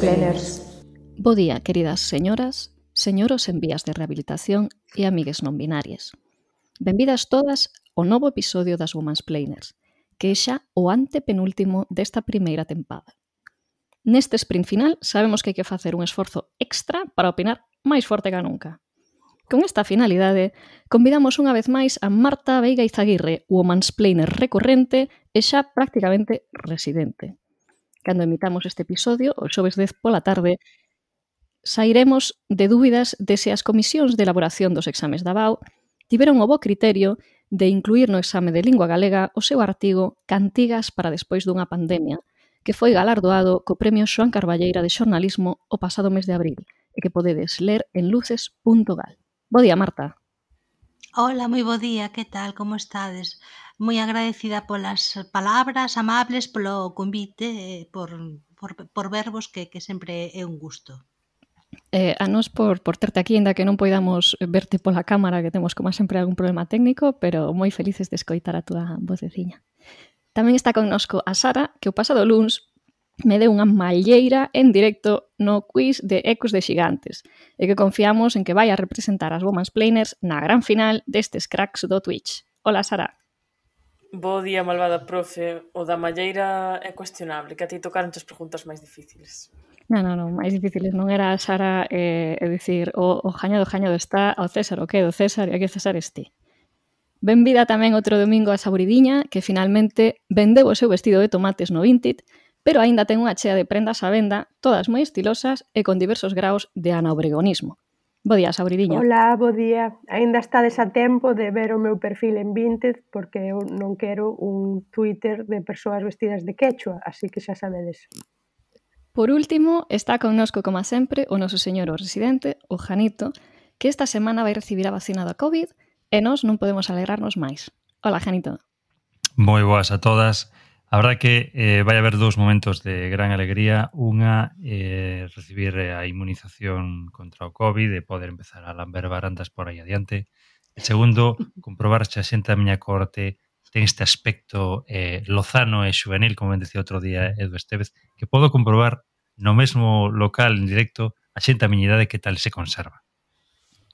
velers. Bo día, queridas señoras, señoros en vías de rehabilitación e amigues non binarias. Benvidas todas ao novo episodio das Women's Planners, que é xa o antepenúltimo desta primeira tempada. Neste sprint final sabemos que hai que facer un esforzo extra para opinar máis forte que nunca. Con esta finalidade, convidamos unha vez máis a Marta Veiga Izaguirre, o mansplainer recorrente e xa prácticamente residente cando emitamos este episodio, o xoves 10 pola tarde, sairemos de dúbidas de se as comisións de elaboración dos exames da BAU tiveron o bo criterio de incluir no exame de lingua galega o seu artigo Cantigas para despois dunha pandemia, que foi galardoado co Premio Xoan Carballeira de Xornalismo o pasado mes de abril e que podedes ler en luces.gal. Bo día, Marta. Hola, moi bo día, que tal, como estades? moi agradecida polas palabras amables, polo convite, por, por, por verbos que, que sempre é un gusto. Eh, a nos por, por terte aquí, ainda que non poidamos verte pola cámara, que temos como sempre algún problema técnico, pero moi felices de escoitar a túa voceciña. Tamén está connosco a Sara, que o pasado luns me deu unha malleira en directo no quiz de Ecos de Xigantes e que confiamos en que vai a representar as Women's Planers na gran final destes cracks do Twitch. Hola, Sara. Bo día, malvada profe. O da Malleira é cuestionable, que a ti tocaronche as preguntas máis difíciles. Non, non, non, máis difíciles non era a Sara eh, é dicir o, o jañado jañado está ao César, o que do César e aquí o César este. Benvida tamén outro domingo a Saburidiña, que finalmente vendeu o seu vestido de tomates no Vintit, pero aínda ten unha chea de prendas á venda, todas moi estilosas e con diversos graos de anobregonismo. Bo día, Sauridiña. Ola, bo día. Ainda estades a tempo de ver o meu perfil en Vinted porque eu non quero un Twitter de persoas vestidas de quechua, así que xa sabedes. Por último, está connosco, como sempre, o noso señor o residente, o Janito, que esta semana vai recibir a vacina da COVID e nós non podemos alegrarnos máis. Ola, Janito. Moi boas a todas. A verdade que eh, vai haber dous momentos de gran alegría. Unha, eh, recibir eh, a inmunización contra o COVID e poder empezar a lamber barandas por aí adiante. E segundo, comprobar se a xente da miña corte ten este aspecto eh, lozano e juvenil, como ben decía outro día Edu Estevez, que podo comprobar no mesmo local en directo a xente a miña idade que tal se conserva.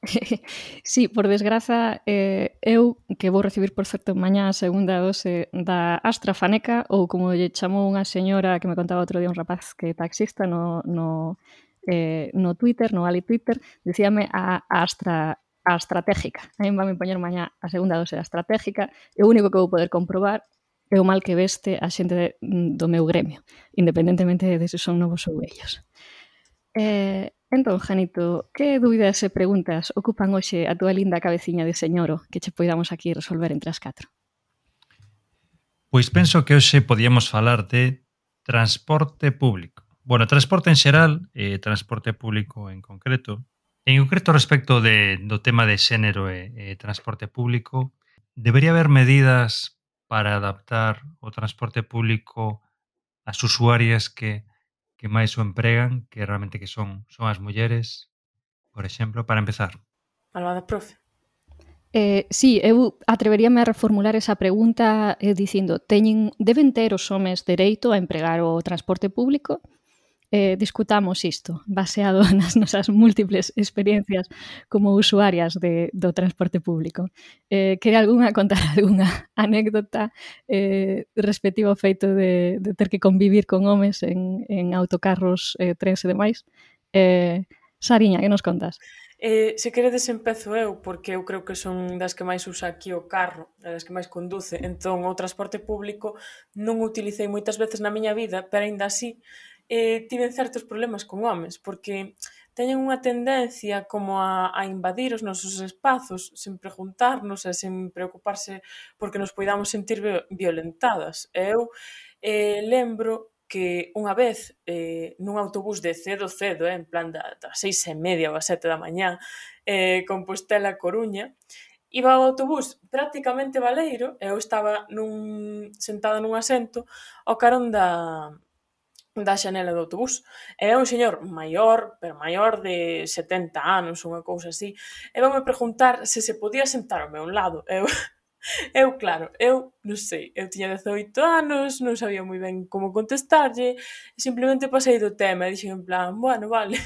sí, por desgraza, eh, eu que vou recibir, por certo, mañá a segunda dose da AstraFaneca, ou como lle chamou unha señora que me contaba outro día un rapaz que é taxista no, no, eh, no Twitter, no Ali Twitter, dicíame a, a Astra a estratégica. A mí me poñer mañá a segunda dose da estratégica e o único que vou poder comprobar é o mal que veste a xente de, do meu gremio, independentemente de se son novos ou vellos. Eh, Entón, Janito, que dúbidas e preguntas ocupan hoxe a túa linda cabeciña de señoro que che poidamos aquí resolver entre as catro? Pois penso que hoxe podíamos falar de transporte público. Bueno, transporte en xeral e eh, transporte público en concreto. En concreto, respecto de, do tema de xénero e, e transporte público, debería haber medidas para adaptar o transporte público ás usuarias que que máis o empregan, que realmente que son, son as mulleres, por exemplo, para empezar? Malvada profe. Eh, sí, eu atreveríame a reformular esa pregunta eh, dicindo teñen, deben ter os homes dereito a empregar o transporte público? eh, discutamos isto baseado nas nosas múltiples experiencias como usuarias de, do transporte público. Eh, quere algunha contar algunha anécdota eh, respectivo ao feito de, de ter que convivir con homes en, en autocarros, eh, trens e demais? Eh, Sariña, que nos contas? Eh, se queredes empezo eu, porque eu creo que son das que máis usa aquí o carro, das que máis conduce. Entón, o transporte público non o utilicei moitas veces na miña vida, pero aínda así eh, tiven certos problemas con homes, porque teñen unha tendencia como a, a invadir os nosos espazos sen preguntarnos e sen preocuparse porque nos poidamos sentir violentadas. E eu eh, lembro que unha vez eh, nun autobús de cedo cedo, eh, en plan da, das seis e media ou a sete da mañá, eh, Compostela Coruña, iba o autobús prácticamente baleiro e eu estaba nun, sentada nun asento ao carón da, da xanela do autobús. E é un señor maior, pero maior de 70 anos, unha cousa así, e voume preguntar se se podía sentar ao meu lado. Eu, eu claro, eu non sei, eu tiña 18 anos, non sabía moi ben como contestarlle, simplemente pasei do tema e dixen en plan, bueno, vale,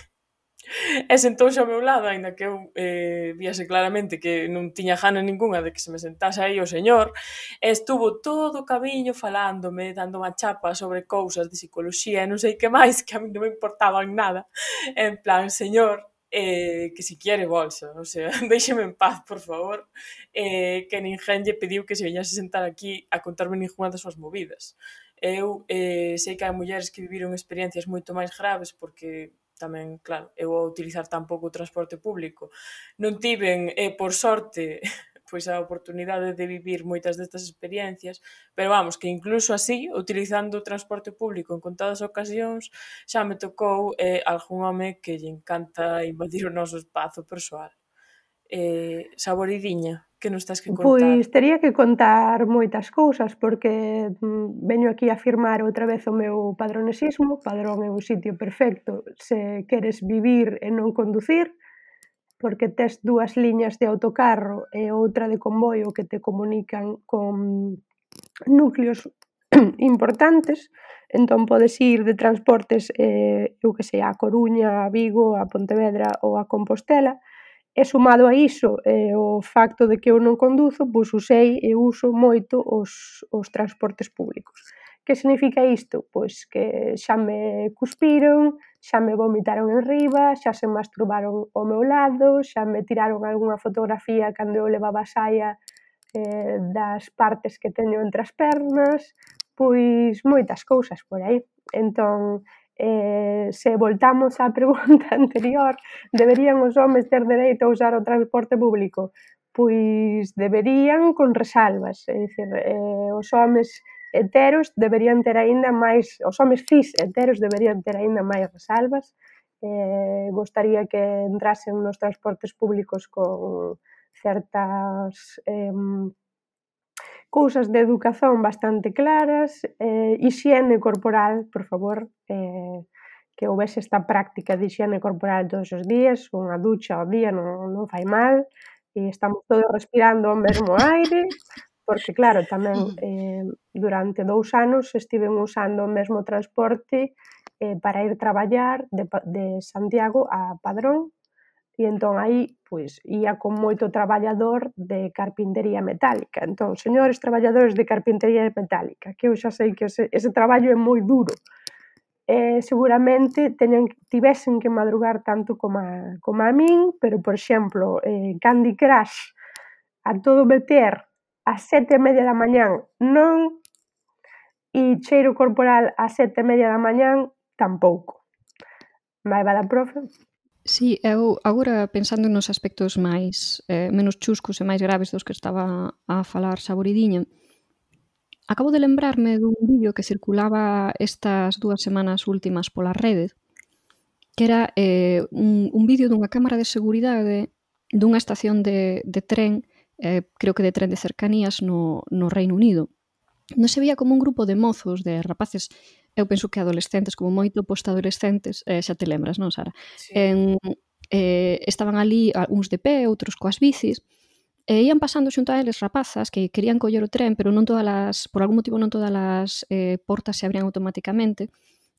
e sentouse ao meu lado, aínda que eu eh, viase claramente que non tiña gana ningunha de que se me sentase aí o señor, e estuvo todo o camiño falándome, dando unha chapa sobre cousas de psicología e non sei que máis, que a mí non me importaban nada, en plan, señor, eh, que si quiere bolsa, o sea, déixeme en paz, por favor, eh, que ninguén lle pediu que se veñase sentar aquí a contarme ninguna das súas movidas. Eu eh, sei que hai mulleres que viviron experiencias moito máis graves porque tamén, claro, eu a utilizar tan pouco o transporte público. Non tiven, e por sorte, pois a oportunidade de vivir moitas destas experiencias, pero vamos, que incluso así, utilizando o transporte público en contadas ocasións, xa me tocou eh, algún home que lle encanta invadir o noso espazo persoal. Eh, saboridiña que nos tens que contar? Pois tería que contar moitas cousas porque mm, veño aquí a afirmar outra vez o meu padronesismo. Padrón é un sitio perfecto se queres vivir e non conducir porque tes dúas liñas de autocarro e outra de comboio que te comunican con núcleos importantes, entón podes ir de transportes, eh, eu que sei, a Coruña, a Vigo, a Pontevedra ou a Compostela, E sumado a iso, eh, o facto de que eu non conduzo, pois usei e uso moito os, os transportes públicos. Que significa isto? Pois que xa me cuspiron, xa me vomitaron en riba, xa se masturbaron ao meu lado, xa me tiraron algunha fotografía cando eu levaba saia eh, das partes que teño entre as pernas, pois moitas cousas por aí. Entón, eh, se voltamos á pregunta anterior, deberían os homes ter dereito a usar o transporte público? Pois deberían con resalvas, é dicir, eh, os homes heteros deberían ter aínda máis, os homes cis heteros deberían ter aínda máis resalvas, eh, gostaría que entrasen nos transportes públicos con certas eh, cousas de educación bastante claras, eh, hixiene corporal, por favor, eh, que houvese esta práctica de higiene corporal todos os días, unha ducha ao día non, non fai mal, e estamos todos respirando o mesmo aire, porque claro, tamén mm. eh, durante dous anos estiven usando o mesmo transporte eh, para ir traballar de, de Santiago a Padrón, E entón aí, pois, ia con moito traballador de carpintería metálica. Entón, señores traballadores de carpintería metálica, que eu xa sei que ese, ese traballo é moi duro, eh, seguramente teñen, tivesen que madrugar tanto como a, como a min, pero, por exemplo, eh, Candy Crush a todo meter a sete e media da mañán non e cheiro corporal a sete e media da mañán tampouco. Vai, da profe. Sí, eu agora pensando nos aspectos máis eh, menos chuscos e máis graves dos que estaba a falar Saboridiña, acabo de lembrarme dun vídeo que circulaba estas dúas semanas últimas pola rede, que era eh, un, un vídeo dunha cámara de seguridade dunha estación de, de tren, eh, creo que de tren de cercanías no, no Reino Unido. Non se veía como un grupo de mozos, de rapaces eu penso que adolescentes, como moito postadolescentes, eh, xa te lembras, non, Sara? Sí. En, eh, estaban ali uns de pé, outros coas bicis, e ian pasando xunto a eles rapazas que querían coller o tren, pero non todas as, por algún motivo non todas as eh, portas se abrían automáticamente.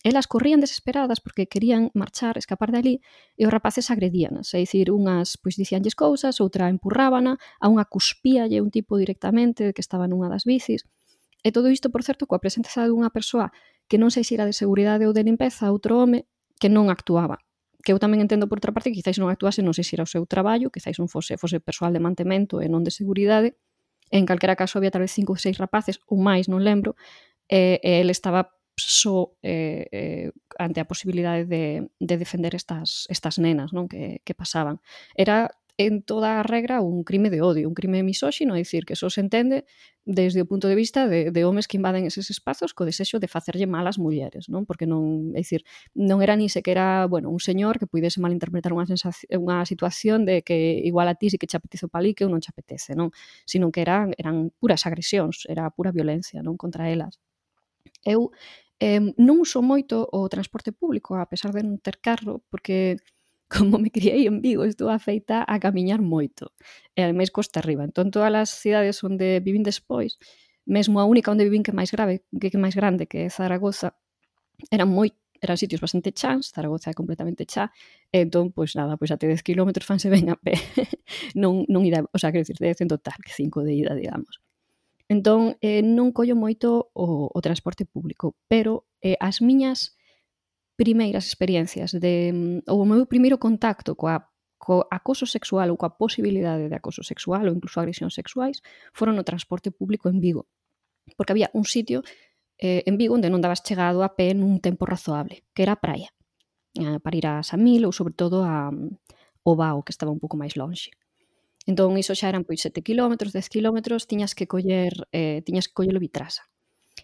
Elas corrían desesperadas porque querían marchar, escapar de ali, e os rapaces agredíanas. É dicir, unhas pois dicíanlles cousas, outra empurrábana, a unha cuspíalle un tipo directamente que estaba nunha das bicis. E todo isto, por certo, coa presenza dunha persoa que non sei se era de seguridade ou de limpeza outro home que non actuaba que eu tamén entendo por outra parte que quizáis non actuase, non sei se era o seu traballo, quizáis non fose, fose persoal de mantemento e non de seguridade. En calquera caso había tal vez cinco ou seis rapaces ou máis, non lembro, e, e ele estaba só eh, eh, ante a posibilidade de, de defender estas, estas nenas non que, que pasaban. Era en toda a regra un crime de odio, un crime misóxino, é dicir, que só se entende desde o punto de vista de, de homes que invaden eses espazos co desexo de facerlle mal ás mulleres, non? Porque non, é dicir, non era ni sequera, bueno, un señor que pudese malinterpretar unha, unha situación de que igual a ti si que che apetece o palique ou non che apetece, non? Sino que eran, eran puras agresións, era pura violencia, non? Contra elas. Eu eh, non uso moito o transporte público, a pesar de non ter carro, porque como me criei en Vigo, estou afeita a camiñar moito. E ademais costa arriba. Entón, todas as cidades onde vivín despois, mesmo a única onde vivín que máis grave, que, que máis grande, que é Zaragoza, eran moi eran sitios bastante chans, Zaragoza é completamente chá, entón, pois nada, pois até 10 km fanse ben a pé. non, non ida, o sea, quero dicir, 10 en total, que 5 de ida, digamos. Entón, eh, non collo moito o, o transporte público, pero eh, as miñas primeiras experiencias de, mm, ou o meu primeiro contacto coa co acoso sexual ou coa posibilidade de acoso sexual ou incluso agresións sexuais foron no transporte público en Vigo. Porque había un sitio eh, en Vigo onde non dabas chegado a pé nun tempo razoable, que era a praia, eh, para ir a Samil ou sobre todo a mm, um, Obao, que estaba un pouco máis lonxe. Entón, iso xa eran pois 7 km, 10 km, tiñas que coller, eh, tiñas que coller o vitrasa.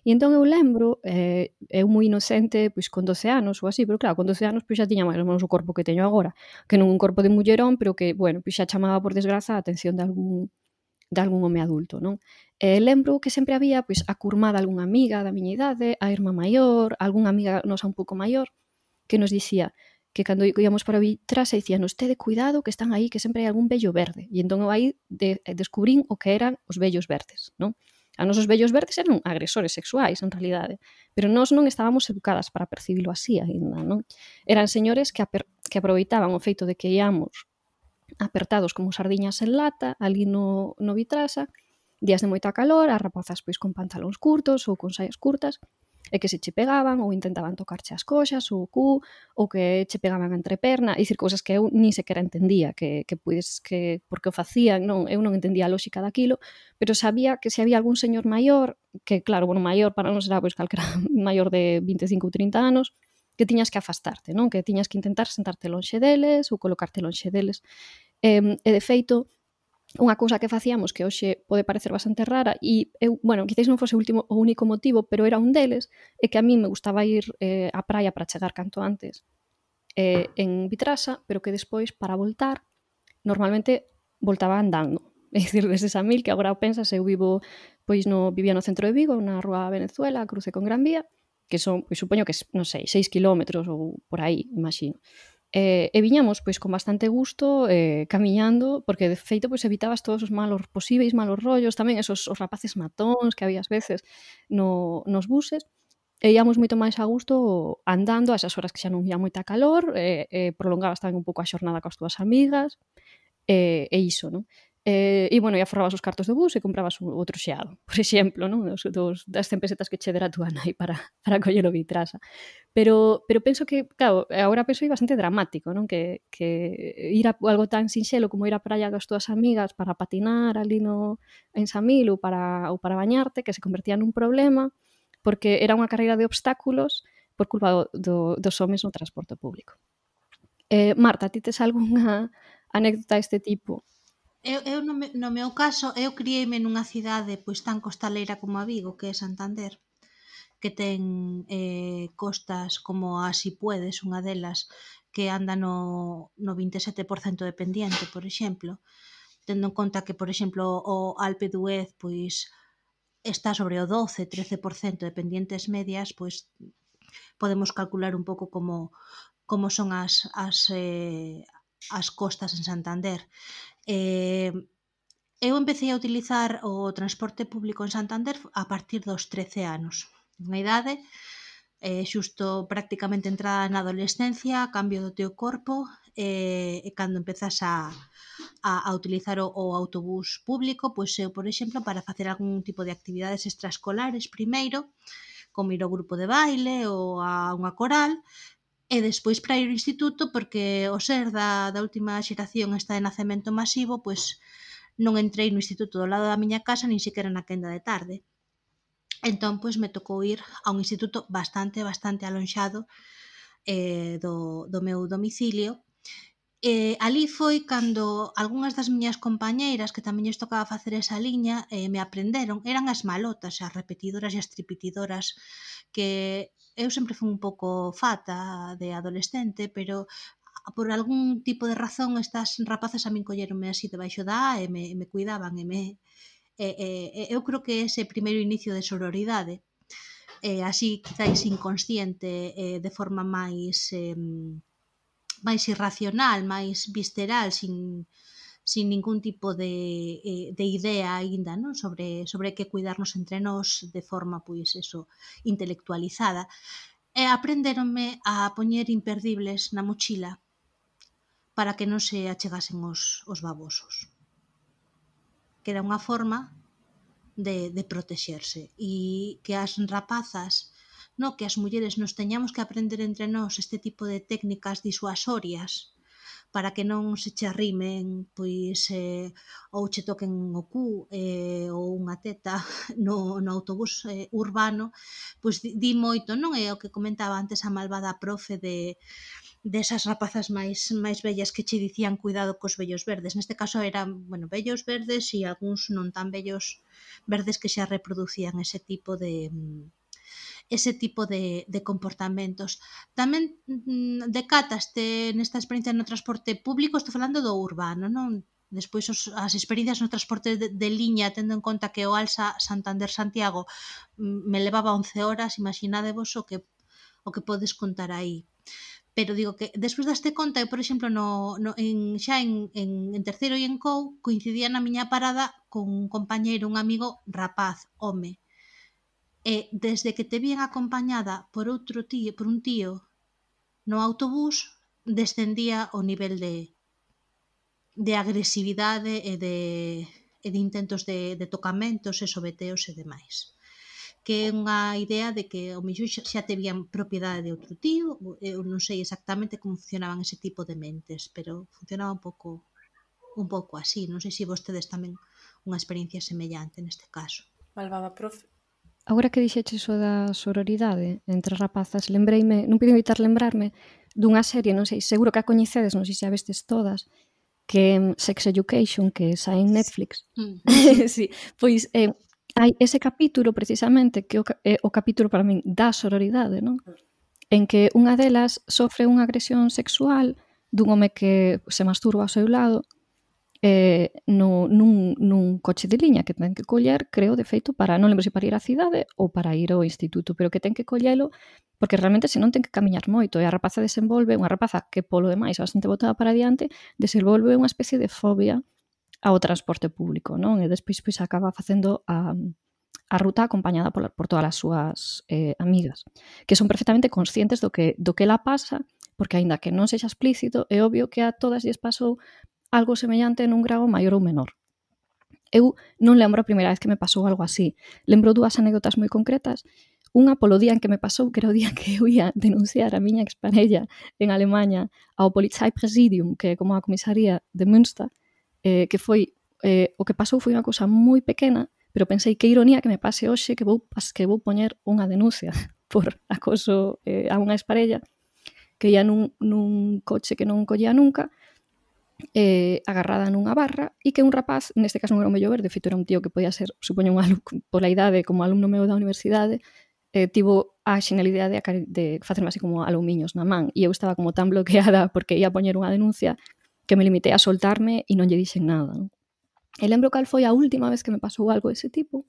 E entón eu lembro, eh, eu moi inocente, pois con 12 anos ou así, pero claro, con 12 anos pois xa tiña máis ou menos o corpo que teño agora, que non un corpo de mullerón, pero que, bueno, pois xa chamaba por desgraza a atención de algún de algún home adulto, non? E lembro que sempre había pois a curmada algunha amiga da miña idade, a irmá maior, algunha amiga nosa un pouco maior, que nos dicía que cando íamos para Vitras e dicían "Ustedes cuidado que están aí, que sempre hai algún vello verde. E entón eu aí de, descubrín o que eran os vellos verdes, non? A nosos vellos verdes eran agresores sexuais, en realidade, pero nós non estábamos educadas para percibilo así aínda, non? Eran señores que, aper que aproveitaban o feito de que íamos apertados como sardiñas en lata, ali no, no vitrasa, días de moita calor, as rapazas pois con pantalóns curtos ou con saias curtas, e que se che pegaban ou intentaban tocarche as coxas, ou o cu, ou que che pegaban a entreperna, e dicir cousas que eu ni sequera entendía, que, que puides, que porque o facían, non, eu non entendía a lógica daquilo, pero sabía que se había algún señor maior, que claro, bueno, maior para non será pois calquera maior de 25 ou 30 anos, que tiñas que afastarte, non? Que tiñas que intentar sentarte lonxe deles ou colocarte lonxe deles. E, e de feito, unha cousa que facíamos que hoxe pode parecer bastante rara e eu, bueno, quizáis non fose o último o único motivo, pero era un deles é que a min me gustaba ir eh, á praia para chegar canto antes eh, en Vitrasa, pero que despois para voltar, normalmente voltaba andando, é dicir, desde esa mil que agora o pensas, eu vivo pois no vivía no centro de Vigo, na rúa Venezuela, cruce con Gran Vía, que son, pois supoño que non sei, 6 km ou por aí, imagino. Eh, e viñamos pois con bastante gusto eh, camiñando, porque de feito pois evitabas todos os malos posíveis, malos rollos, tamén esos os rapaces matóns que había ás veces no, nos buses, e íamos moito máis a gusto andando a esas horas que xa non había moita calor, eh, eh, prolongabas tamén un pouco a xornada coas túas amigas, eh, e iso, non? Eh, e, bueno, e aforrabas os cartos do bus e comprabas outro xeado, por exemplo, non? Dos, dos, das 100 pesetas que che dera a túa nai para, para coller o vitrasa. Pero, pero penso que, claro, agora penso é bastante dramático, non? Que, que ir a algo tan sinxelo como ir á praia das túas amigas para patinar ali no, en Samil ou para, ou para bañarte, que se convertía nun problema, porque era unha carreira de obstáculos por culpa do, do, dos homes no transporte público. Eh, Marta, ti tes algunha anécdota deste tipo Eu, eu no, me, no meu caso, eu criei-me nunha cidade pois tan costaleira como a Vigo, que é Santander, que ten eh, costas como a Si Puedes, unha delas, que anda no, no 27% de pendiente, por exemplo, tendo en conta que, por exemplo, o Alpe d'Huez, pois, está sobre o 12, 13% de pendientes medias, pois podemos calcular un pouco como como son as, as, eh, as costas en Santander. Eh, eu empecé a utilizar o transporte público en Santander a partir dos 13 anos. Unha idade eh, xusto prácticamente entrada na adolescencia, cambio do teu corpo, eh, e cando empezas a, a, a utilizar o, o autobús público, pois eu, por exemplo, para facer algún tipo de actividades extraescolares primeiro, como ir ao grupo de baile ou a unha coral, E despois para ir ao instituto porque o ser da, da última xeración está de nacemento masivo, pois non entrei no instituto do lado da miña casa nin sequera na quenda de tarde. Entón, pois me tocou ir a un instituto bastante, bastante alonxado eh, do, do meu domicilio Eh, ali foi cando algunhas das miñas compañeiras que tamén lles tocaba facer esa liña eh, me aprenderon, eran as malotas, as repetidoras e as tripitidoras que eu sempre fui un pouco fata de adolescente, pero ah, por algún tipo de razón estas rapazas a min colleronme así debaixo da e me, me cuidaban e me e, e, e, eu creo que ese primeiro inicio de sororidade eh, así quizáis inconsciente eh, de forma máis eh, máis irracional, máis visceral, sin sin ningún tipo de, eh, de idea aínda non sobre, sobre que cuidarnos entre nós de forma pois eso intelectualizada e aprenderonme a poñer imperdibles na mochila para que non se achegasen os, os babosos que era unha forma de, de protexerse e que as rapazas no que as mulleres nos teñamos que aprender entre nós este tipo de técnicas disuasorias para que non se che arrimen pois eh, ou che toquen o cu eh, ou unha teta no, no autobús eh, urbano, pois di, di moito, non é o que comentaba antes a malvada profe de desas de rapazas máis máis bellas que che dicían cuidado cos vellos verdes. Neste caso eran, bueno, vellos verdes e algúns non tan vellos verdes que xa reproducían ese tipo de mm, ese tipo de, de comportamentos. Tamén mm, decataste nesta experiencia no transporte público, estou falando do urbano, non? Despois os, as experiencias no transporte de, de liña, tendo en conta que o Alsa Santander-Santiago mm, me levaba 11 horas, imaginadevos o que o que podes contar aí pero digo que despois daste conta eu, por exemplo, no, no, en, xa en, en, en terceiro e en COU coincidía na miña parada con un compañeiro, un amigo rapaz, home E desde que te vien acompañada por outro tío, por un tío no autobús, descendía o nivel de de agresividade e de, e de intentos de, de tocamentos e sobeteos e demais que é unha idea de que o mellor xa terían propiedade de outro tío, eu non sei exactamente como funcionaban ese tipo de mentes, pero funcionaba un pouco un pouco así, non sei se vostedes tamén unha experiencia semellante neste caso. Malvada profe. Agora que dixeches o da sororidade entre rapazas, lembreime, non pido evitar lembrarme dunha serie, non sei, seguro que a coñecedes, non sei se a vestes todas, que Sex Education, que sai en Netflix. Mm. sí, pois eh, hai ese capítulo precisamente que o, eh, o capítulo para min da sororidade, non? En que unha delas sofre unha agresión sexual dun home que se masturba ao seu lado eh, no, nun, nun coche de liña que ten que coller, creo, de feito, para, non lembro se para ir á cidade ou para ir ao instituto, pero que ten que collelo porque realmente se non ten que camiñar moito e a rapaza desenvolve, unha rapaza que polo demais bastante botada para diante, desenvolve unha especie de fobia ao transporte público, non? E despois pois acaba facendo a, a ruta acompañada por, por todas as súas eh, amigas, que son perfectamente conscientes do que do que la pasa, porque aínda que non sexa explícito, é obvio que a todas lles pasou algo semellante nun grado maior ou menor. Eu non lembro a primeira vez que me pasou algo así. Lembro dúas anécdotas moi concretas. Unha polo día en que me pasou, que era o día que eu ia denunciar a miña exparella en Alemanha ao Polizeipräsidium, que é como a comisaría de Münster, eh, que foi eh, o que pasou foi unha cousa moi pequena, pero pensei que ironía que me pase hoxe que vou que vou poñer unha denuncia por acoso eh, a unha exparella que ia nun, nun coche que non collía nunca eh, agarrada nunha barra e que un rapaz, neste caso non era un mellor verde, feito era un tío que podía ser, supoño, un alumno, pola idade, como alumno meu da universidade, eh, tivo a xenalidade de, de facerme así como alumiños na man e eu estaba como tan bloqueada porque ia poñer unha denuncia que me limitei a soltarme e non lle dixen nada. Non? E lembro cal foi a última vez que me pasou algo dese tipo,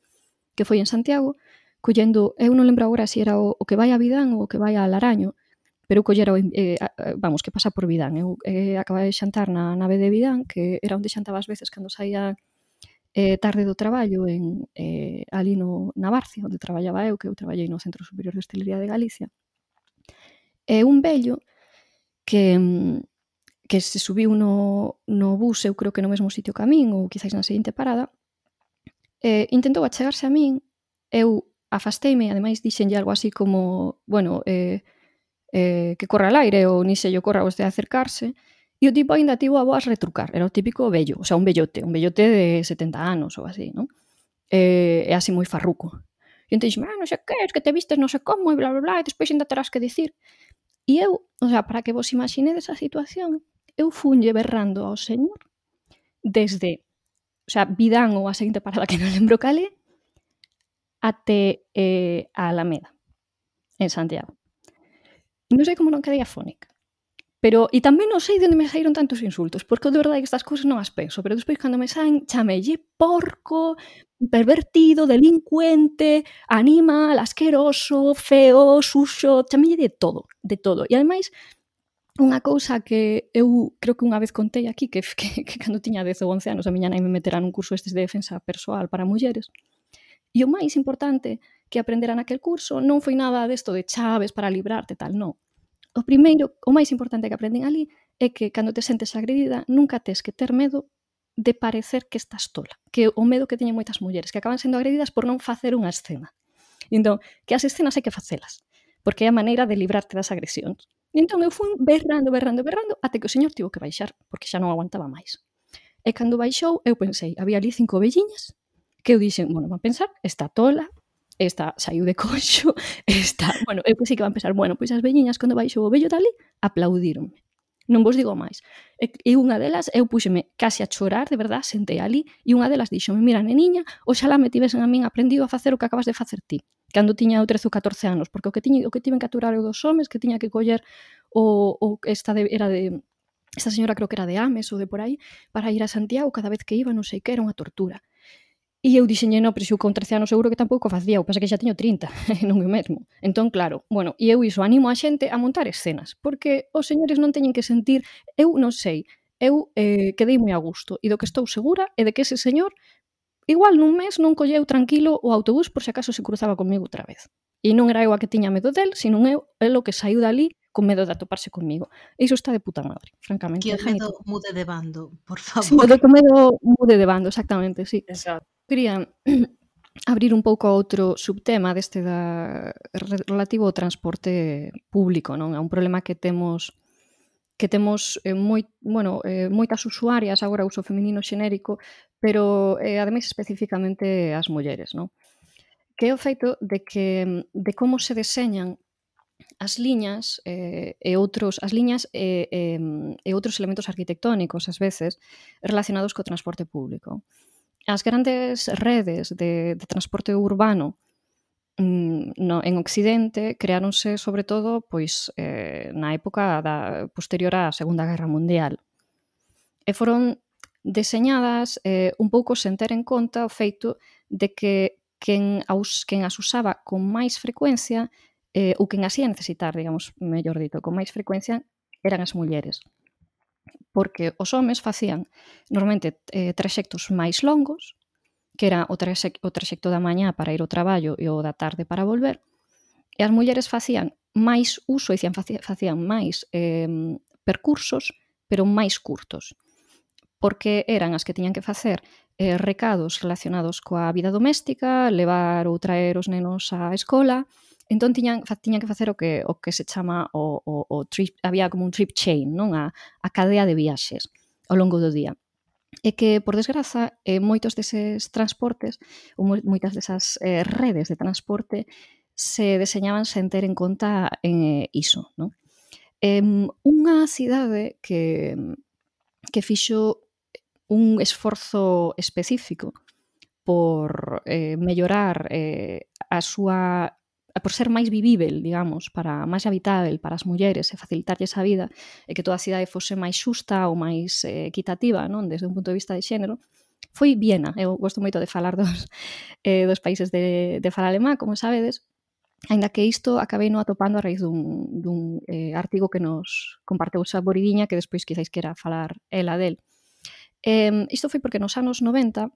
que foi en Santiago, collendo, eu non lembro agora se era o, o que vai a Vidán ou o que vai a Laraño, pero eu collera, eh, eh, vamos, que pasa por Vidán. Eu eh, acababa de xantar na nave de Vidán, que era onde xantaba as veces cando saía eh, tarde do traballo en eh, ali no, na Barcia, onde traballaba eu, que eu traballei no Centro Superior de Hostelería de Galicia. E un vello que mm, que se subiu no, no bus, eu creo que no mesmo sitio que a min, ou quizáis na seguinte parada, eh, intentou achegarse a min, eu afasteime, ademais dixenlle algo así como, bueno, eh, eh, que corra al aire ou ni se lle ocorra de acercarse, e o tipo aínda tivo a boas retrucar, era o típico vello, o sea, un vellote, un vellote de 70 anos ou así, non? Eh, é así moi farruco. E entón dixeme, ah, non sei que, es que te vistes non sei como, e bla, bla, bla, e despois ainda terás que dicir. E eu, o sea, para que vos imaginedes a situación, eu funlle berrando ao señor desde, o sea, Vidán ou a seguinte parada que non lembro cal é, até eh, a Alameda, en Santiago non sei como non quedei afónica. Pero, e tamén non sei de onde me saíron tantos insultos, porque de verdade que estas cousas non as penso, pero despois cando me saen, chamelle porco, pervertido, delincuente, animal, asqueroso, feo, suxo, chamelle de todo, de todo. E ademais, unha cousa que eu creo que unha vez contei aquí, que, que, que cando tiña 10 ou 11 anos a miña nai me meterán nun curso estes de defensa persoal para mulleres, e o máis importante é que aprendera naquel curso non foi nada desto de chaves para librarte tal, non. O primeiro, o máis importante que aprenden ali é que cando te sentes agredida nunca tes que ter medo de parecer que estás tola, que o medo que teñen moitas mulleres que acaban sendo agredidas por non facer unha escena. Entón, que as escenas hai que facelas, porque é a maneira de librarte das agresións. E entón eu fui berrando, berrando, berrando, até que o señor tivo que baixar, porque xa non aguantaba máis. E cando baixou, eu pensei, había ali cinco velliñas, que eu dixen, bueno, van pensar, está tola, esta saiu de coxo, esta, bueno, eu pensei que iba a empezar, bueno, pois as veñiñas cando baixou o vello dali, aplaudironme. Non vos digo máis. E, e unha delas, eu puxeme case a chorar, de verdad, sentei ali, e unha delas dixome, mira, neniña, oxalá me tivesen a min aprendido a facer o que acabas de facer ti, cando tiña eu 13 ou 14 anos, porque o que tiña, o que tiven que aturar eu dos homes, que tiña que coller o, o esta de, era de, esta señora creo que era de Ames ou de por aí, para ir a Santiago cada vez que iba, non sei que, era unha tortura. E eu dixenlle eh, no, pero se eu con 13 anos seguro que tampouco facía, o pasa que xa teño 30, non é o mesmo. Entón, claro, bueno, e eu iso animo a xente a montar escenas, porque os señores non teñen que sentir, eu non sei, eu eh, quedei moi a gusto, e do que estou segura é de que ese señor igual nun mes non colleu tranquilo o autobús por se acaso se cruzaba comigo outra vez. E non era eu a que tiña medo del, sino eu, el o que saiu dali con medo de atoparse comigo. E iso está de puta madre, francamente. Que o medo mude de bando, por favor. Sí, o que o medo mude de bando, exactamente, sí. Exacto. Quería abrir un pouco outro subtema deste da, relativo ao transporte público, non? É un problema que temos que temos eh, moi, bueno, eh, moitas usuarias agora uso feminino xenérico, pero eh, ademais especificamente as mulleres, non? Que é o feito de que de como se deseñan as liñas eh, e outros as liñas e, eh, e, eh, e outros elementos arquitectónicos ás veces relacionados co transporte público as grandes redes de, de transporte urbano mm, no, en Occidente creáronse sobre todo pois eh, na época da posterior á Segunda Guerra Mundial. E foron deseñadas eh, un pouco sen ter en conta o feito de que quen, aus, quen as usaba con máis frecuencia eh, ou quen as ia necesitar, digamos, mellor dito, con máis frecuencia eran as mulleres porque os homes facían normalmente eh, traxectos máis longos, que era o, traxe, o traxecto da mañá para ir ao traballo e o da tarde para volver, e as mulleres facían máis uso, e facían máis eh, percursos, pero máis curtos, porque eran as que tiñan que facer eh, recados relacionados coa vida doméstica, levar ou traer os nenos á escola, Entón tiñan, tiñan que facer o que o que se chama o, o, o trip, había como un trip chain, non? A, a cadea de viaxes ao longo do día. É que, por desgraza, eh, moitos deses transportes, ou moitas desas eh, redes de transporte se deseñaban sen ter en conta eh, iso, non? Eh, unha cidade que, que fixo un esforzo específico por eh, mellorar eh, a súa Eh, por ser máis vivível, digamos, para máis habitável para as mulleres e facilitarlles a vida e que toda a cidade fose máis xusta ou máis eh, equitativa, non, desde un punto de vista de xénero, foi Viena. Eu gosto moito de falar dos, eh, dos países de, de fala alemá, como sabedes, Ainda que isto acabei non atopando a raíz dun, dun eh, artigo que nos comparteu esa boridiña que despois quizáis quera falar ela del. Eh, isto foi porque nos anos 90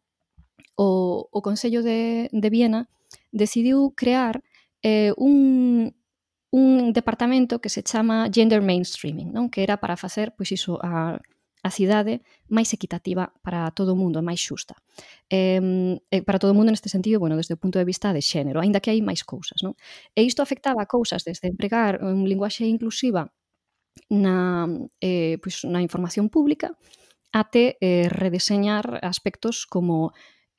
o, o Consello de, de Viena decidiu crear eh, un, un departamento que se chama Gender Mainstreaming, non? que era para facer pois iso a, a cidade máis equitativa para todo o mundo, máis xusta. Eh, para todo o mundo neste sentido, bueno, desde o punto de vista de xénero, aínda que hai máis cousas. Non? E isto afectaba a cousas desde empregar un linguaxe inclusiva na, eh, pois, na información pública até eh, redeseñar aspectos como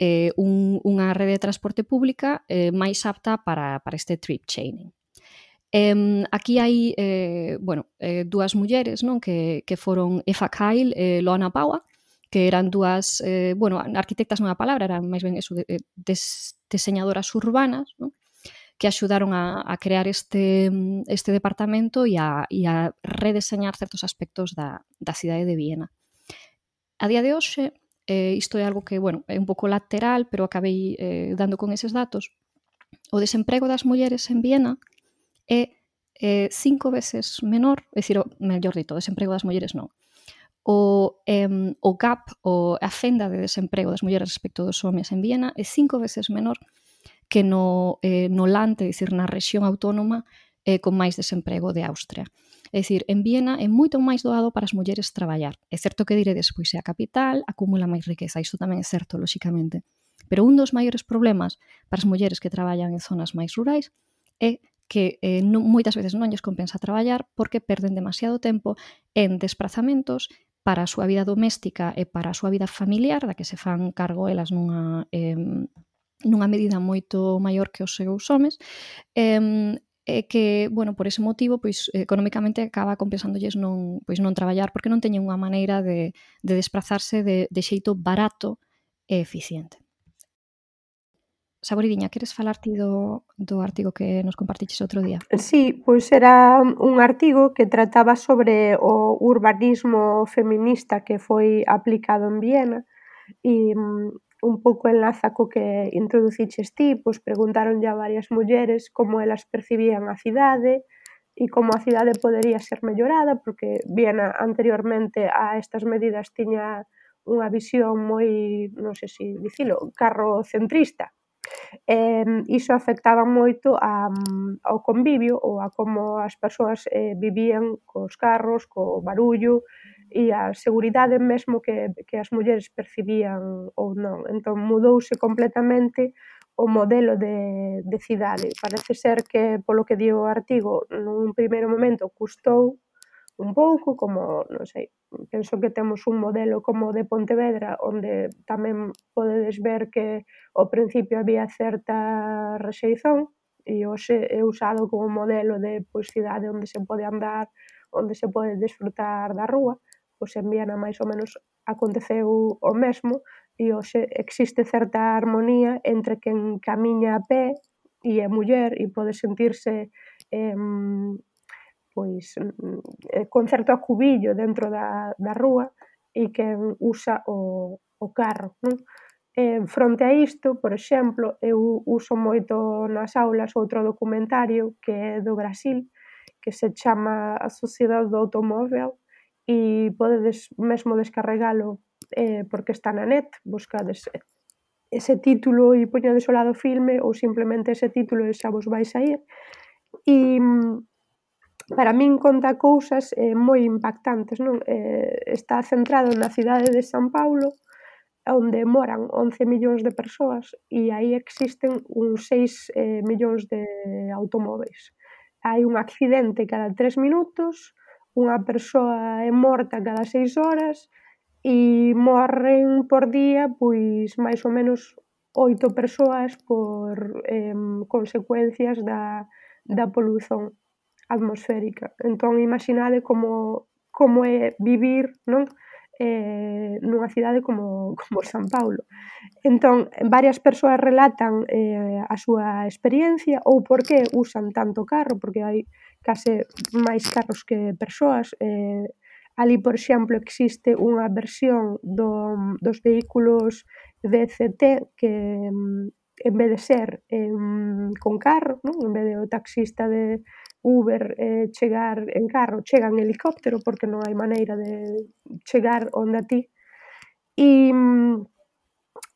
eh, un, unha rede de transporte pública eh, máis apta para, para este trip chaining. Eh, aquí hai eh, bueno, eh, dúas mulleres non que, que foron Eva Kyle e eh, Loana Paua, que eran dúas, eh, bueno, arquitectas non a palabra, eran máis ben eso, de, eh, des, deseñadoras urbanas, non? que axudaron a, a crear este, este departamento e a, e a redeseñar certos aspectos da, da cidade de Viena. A día de hoxe, eh, isto é algo que, bueno, é un pouco lateral, pero acabei eh, dando con eses datos, o desemprego das mulleres en Viena é eh, cinco veces menor, é dicir, o, mellor dito, o desemprego das mulleres non, o, eh, o gap, o, a fenda de desemprego das mulleres respecto dos homens en Viena é cinco veces menor que no, eh, no lante, dicir, na rexión autónoma eh, con máis desemprego de Austria. É dicir, en Viena é moito máis doado para as mulleres traballar. É certo que diredes, pois é a capital, acumula máis riqueza, isto tamén é certo, lóxicamente. Pero un dos maiores problemas para as mulleres que traballan en zonas máis rurais é que eh, non, moitas veces non lles compensa traballar porque perden demasiado tempo en desplazamentos para a súa vida doméstica e para a súa vida familiar, da que se fan cargo elas nunha, eh, nunha medida moito maior que os seus homes, eh, e que, bueno, por ese motivo, pois económicamente acaba compensándolles non, pois non traballar porque non teñen unha maneira de, de desplazarse de, de xeito barato e eficiente. Saboridiña, queres falar ti do, do artigo que nos compartiches outro día? Sí, pois era un artigo que trataba sobre o urbanismo feminista que foi aplicado en Viena e mm, un pouco enlaza co que introduciches ti, pois preguntáronlle a varias mulleres como elas percibían a cidade e como a cidade podería ser mellorada, porque Viena anteriormente a estas medidas tiña unha visión moi, non sei se dicilo, carrocentrista, eh, iso afectaba moito a, ao convivio ou a como as persoas eh, vivían cos carros, co barullo e a seguridade mesmo que, que as mulleres percibían ou non. Entón mudouse completamente o modelo de, de cidade. Parece ser que, polo que dio o artigo, nun primeiro momento custou un pouco, como, non sei, penso que temos un modelo como de Pontevedra, onde tamén podedes ver que ao principio había certa rexeizón, e hoxe é usado como modelo de pois, cidade onde se pode andar, onde se pode desfrutar da rúa, pois en Viena máis ou menos aconteceu o mesmo, e hoxe existe certa armonía entre quen camiña a pé e é muller e pode sentirse eh, pois mm, eh, concerto a cubillo dentro da, da rúa e quen usa o, o carro, non? E fronte a isto, por exemplo, eu uso moito nas aulas outro documentario que é do Brasil, que se chama A Sociedade do Automóvel e podedes mesmo descarregalo eh, porque está na net, buscades ese título e poñedes o lado filme ou simplemente ese título e xa vos vais a ir. E mm, para min conta cousas eh, moi impactantes, non? Eh, está centrado na cidade de San Paulo, onde moran 11 millóns de persoas e aí existen uns 6 eh, millóns de automóveis. Hai un accidente cada 3 minutos, unha persoa é morta cada 6 horas e morren por día pois máis ou menos 8 persoas por eh, consecuencias da, da polución atmosférica. Entón imaginade como como é vivir, non? eh, nunha cidade como, como San Paulo. Entón, varias persoas relatan eh, a súa experiencia ou por que usan tanto carro, porque hai case máis carros que persoas. Eh, ali, por exemplo, existe unha versión do, dos vehículos DCT que mm, en vez de ser eh, con carro, non? en vez de o taxista de, Uber eh, chegar en carro, chega en helicóptero porque non hai maneira de chegar onde a ti. E mm,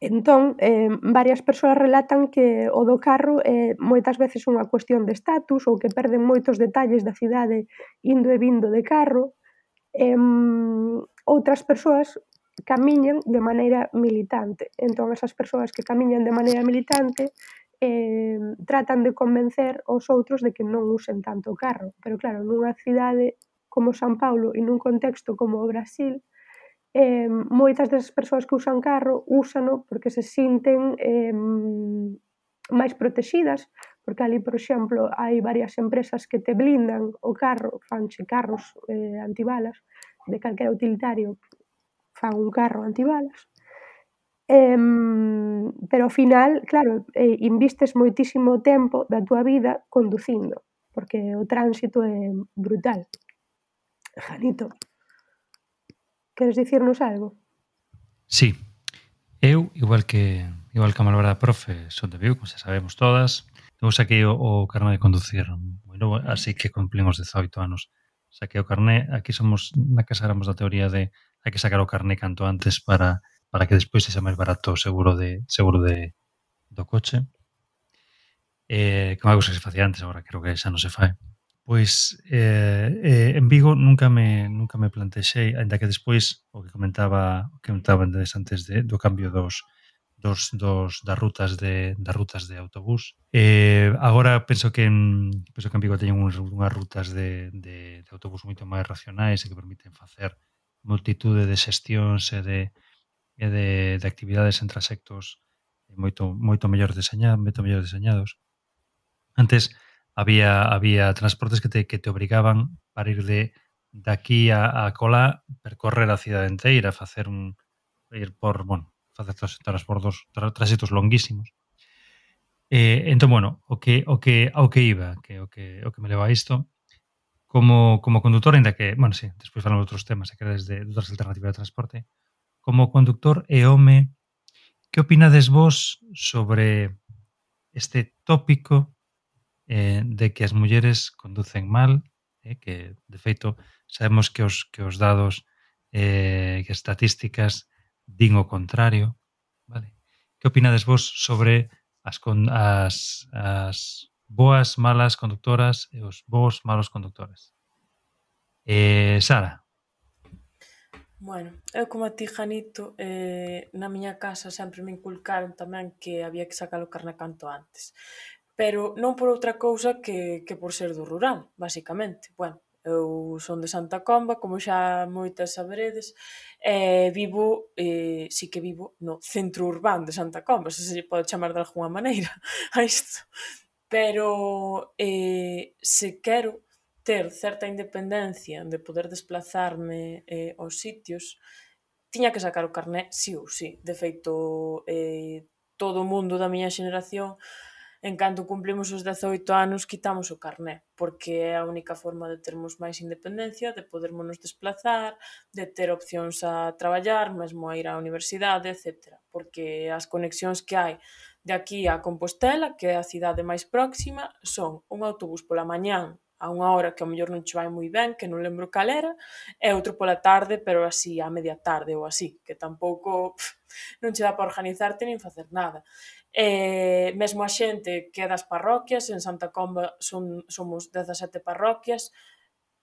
entón, eh, varias persoas relatan que o do carro é eh, moitas veces unha cuestión de estatus ou que perden moitos detalles da cidade indo e vindo de carro. Eh, outras persoas camiñan de maneira militante. Entón, esas persoas que camiñan de maneira militante eh, tratan de convencer os outros de que non usen tanto o carro. Pero claro, nunha cidade como San Paulo e nun contexto como o Brasil, eh, moitas das persoas que usan carro úsano porque se sinten eh, máis protexidas, porque ali, por exemplo, hai varias empresas que te blindan o carro, fanche carros eh, antibalas, de calquera utilitario fan un carro antibalas, Eh, pero ao final, claro, eh, invistes moitísimo tempo da túa vida conducindo, porque o tránsito é brutal. Janito, queres dicirnos algo? Sí. Eu, igual que igual que a malvada profe, son de Viu, como xa sabemos todas, eu saquei o, o carné de conducir moi novo, así que cumplín os 18 anos. Saquei o carné, aquí somos, na casa éramos da teoría de hai que sacar o carné canto antes para para que despois sexa máis barato o seguro de seguro de do coche. Eh, que é unha cousa que se facía antes, agora creo que xa non se fai. Pois eh, eh, en Vigo nunca me nunca me plantexei, aínda que despois o que comentaba o que comentaba antes de, do cambio dos dos, dos das rutas de das rutas de autobús. Eh, agora penso que en, penso que en Vigo teñen unhas, unhas rutas de, de, de autobús moito máis racionais e que permiten facer multitude de xestións e de e de, de actividades entre as sectos eh, moito moito mellor deseñados, moito mellor deseñados. Antes había había transportes que te que te obrigaban para ir de de aquí a, a Colá percorrer a cidade inteira, facer un ir por, bueno, facer transbordos, trasitos longuísimos. Eh, entón, bueno, o que o que ao que iba, que o que o que me leva a isto como como condutor, ainda que, bueno, sí, despois falamos de outros temas, se queredes de, de outras alternativas de transporte, como conductor e home, que opinades vos sobre este tópico eh, de que as mulleres conducen mal, eh, que de feito sabemos que os, que os dados eh, que estatísticas din o contrario. Vale. Que opinades vos sobre as, con, as, as boas malas conductoras e os bons malos conductores? Eh, Sara, Bueno, eu como a ti, Janito, eh, na miña casa sempre me inculcaron tamén que había que sacar o carné canto antes. Pero non por outra cousa que, que por ser do rural, basicamente. Bueno, eu son de Santa Comba, como xa moitas saberedes, e eh, vivo, eh, sí que vivo no centro urbano de Santa Comba, se se pode chamar de alguna maneira a isto. Pero eh, se quero ter certa independencia de poder desplazarme eh, aos sitios, tiña que sacar o carné sí ou sí. De feito, eh, todo o mundo da miña xeneración en canto cumplimos os 18 anos quitamos o carné, porque é a única forma de termos máis independencia, de podermonos desplazar, de ter opcións a traballar, mesmo a ir á universidade, etc. Porque as conexións que hai de aquí a Compostela, que é a cidade máis próxima, son un autobús pola mañán a unha hora que ao mellor non che vai moi ben, que non lembro cal era, e outro pola tarde, pero así, a media tarde ou así, que tampouco pff, non che dá para organizarte nin facer nada. E mesmo a xente que é das parroquias, en Santa Comba son, somos 17 parroquias,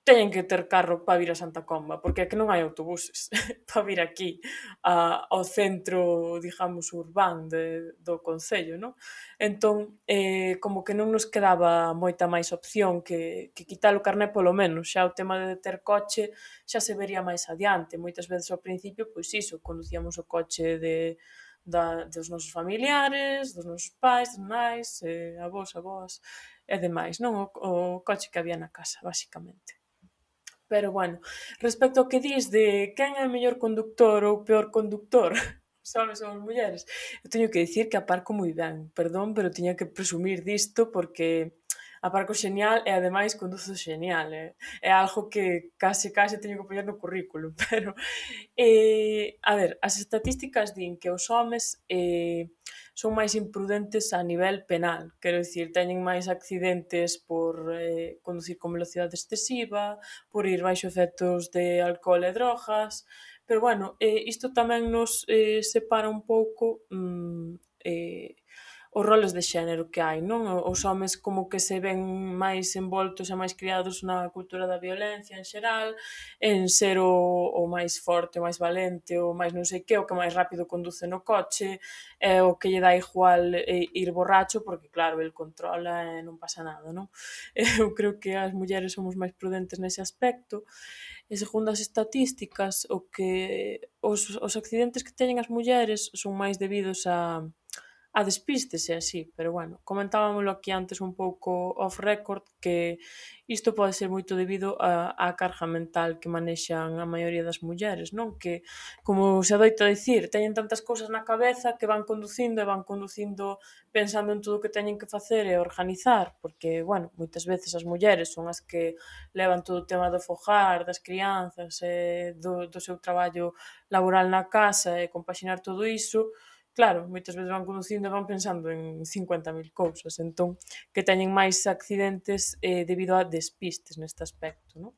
teñen que ter carro para vir a Santa Comba, porque é que non hai autobuses para vir aquí a, ao centro, digamos, urbán de, do Concello, non? Entón, eh, como que non nos quedaba moita máis opción que, que quitar o carné polo menos, xa o tema de ter coche xa se vería máis adiante, moitas veces ao principio, pois iso, conducíamos o coche de, da, dos nosos familiares, dos nosos pais, dos nais, eh, avós, avós e demais, non? O, o coche que había na casa, basicamente. Pero, bueno, respecto ao que dis de quen é o mellor conductor ou peor conductor, os homens ou as mulleres, eu teño que dicir que aparco moi ben, perdón, pero tiña que presumir disto porque aparco xenial e ademais conduzo xenial, eh? é algo que case case teño que poñer no currículo, pero eh, a ver, as estatísticas din que os homes eh, son máis imprudentes a nivel penal. Quero dicir, teñen máis accidentes por eh, conducir con velocidade excesiva, por ir baixo efectos de alcohol e drogas, pero bueno, eh, isto tamén nos eh, separa un pouco mm, eh, os roles de xénero que hai, non? Os homes como que se ven máis envoltos e máis criados na cultura da violencia en xeral, en ser o, o máis forte, o máis valente, o máis non sei que, o que máis rápido conduce no coche, é o que lle dá igual e, ir borracho, porque claro, el controla e non pasa nada, non? Eu creo que as mulleres somos máis prudentes nese aspecto, e segundo as estatísticas, o que os, os accidentes que teñen as mulleres son máis debidos a a despístese así, pero bueno, comentábamolo aquí antes un pouco off record que isto pode ser moito debido a, a carga mental que manexan a maioría das mulleres, non? Que, como se adoita dicir, teñen tantas cousas na cabeza que van conducindo e van conducindo pensando en todo o que teñen que facer e organizar, porque, bueno, moitas veces as mulleres son as que levan todo o tema do fojar, das crianzas, e do, do seu traballo laboral na casa e compaxinar todo iso, Claro, moitas veces van conducindo e van pensando en 50.000 cousas, entón que teñen máis accidentes eh, debido a despistes neste aspecto, non?